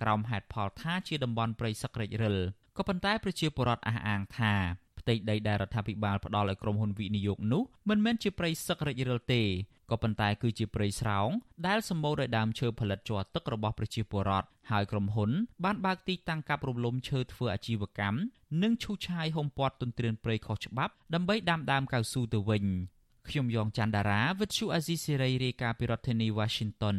ក្រោមហេតុផលថាជាតំបន់ព្រៃសឹករិចរិល ក៏ប៉ុន្តែប្រជាពលរដ្ឋអះអាងថាផ្ទៃដីដែលរដ្ឋាភិបាលផ្ដល់ឲ្យក្រុមហ៊ុនវិនិយោគនោះមិនមែនជាព្រៃសឹករិចរិលទេក៏ប៉ុន្តែគឺជាព្រៃស្រោងដែលសម្បូរដោយដើមឈើផលិតជ័រទឹករបស់ប្រជាពលរដ្ឋហើយក្រុមហ៊ុនបានបើកទីតាំងកាប់រំលំឈើធ្វើអាជីវកម្មនិងឈូសឆាយហុំព័ទ្ធទន្ទ្រានព្រៃខុសច្បាប់ដើម្បីដាំដើមកៅស៊ូទៅវិញខ្ញុំយ៉ងច័ន្ទដារាវិទ្យុអាស៊ីសេរីរាយការណ៍ពីរដ្ឋធានី Washington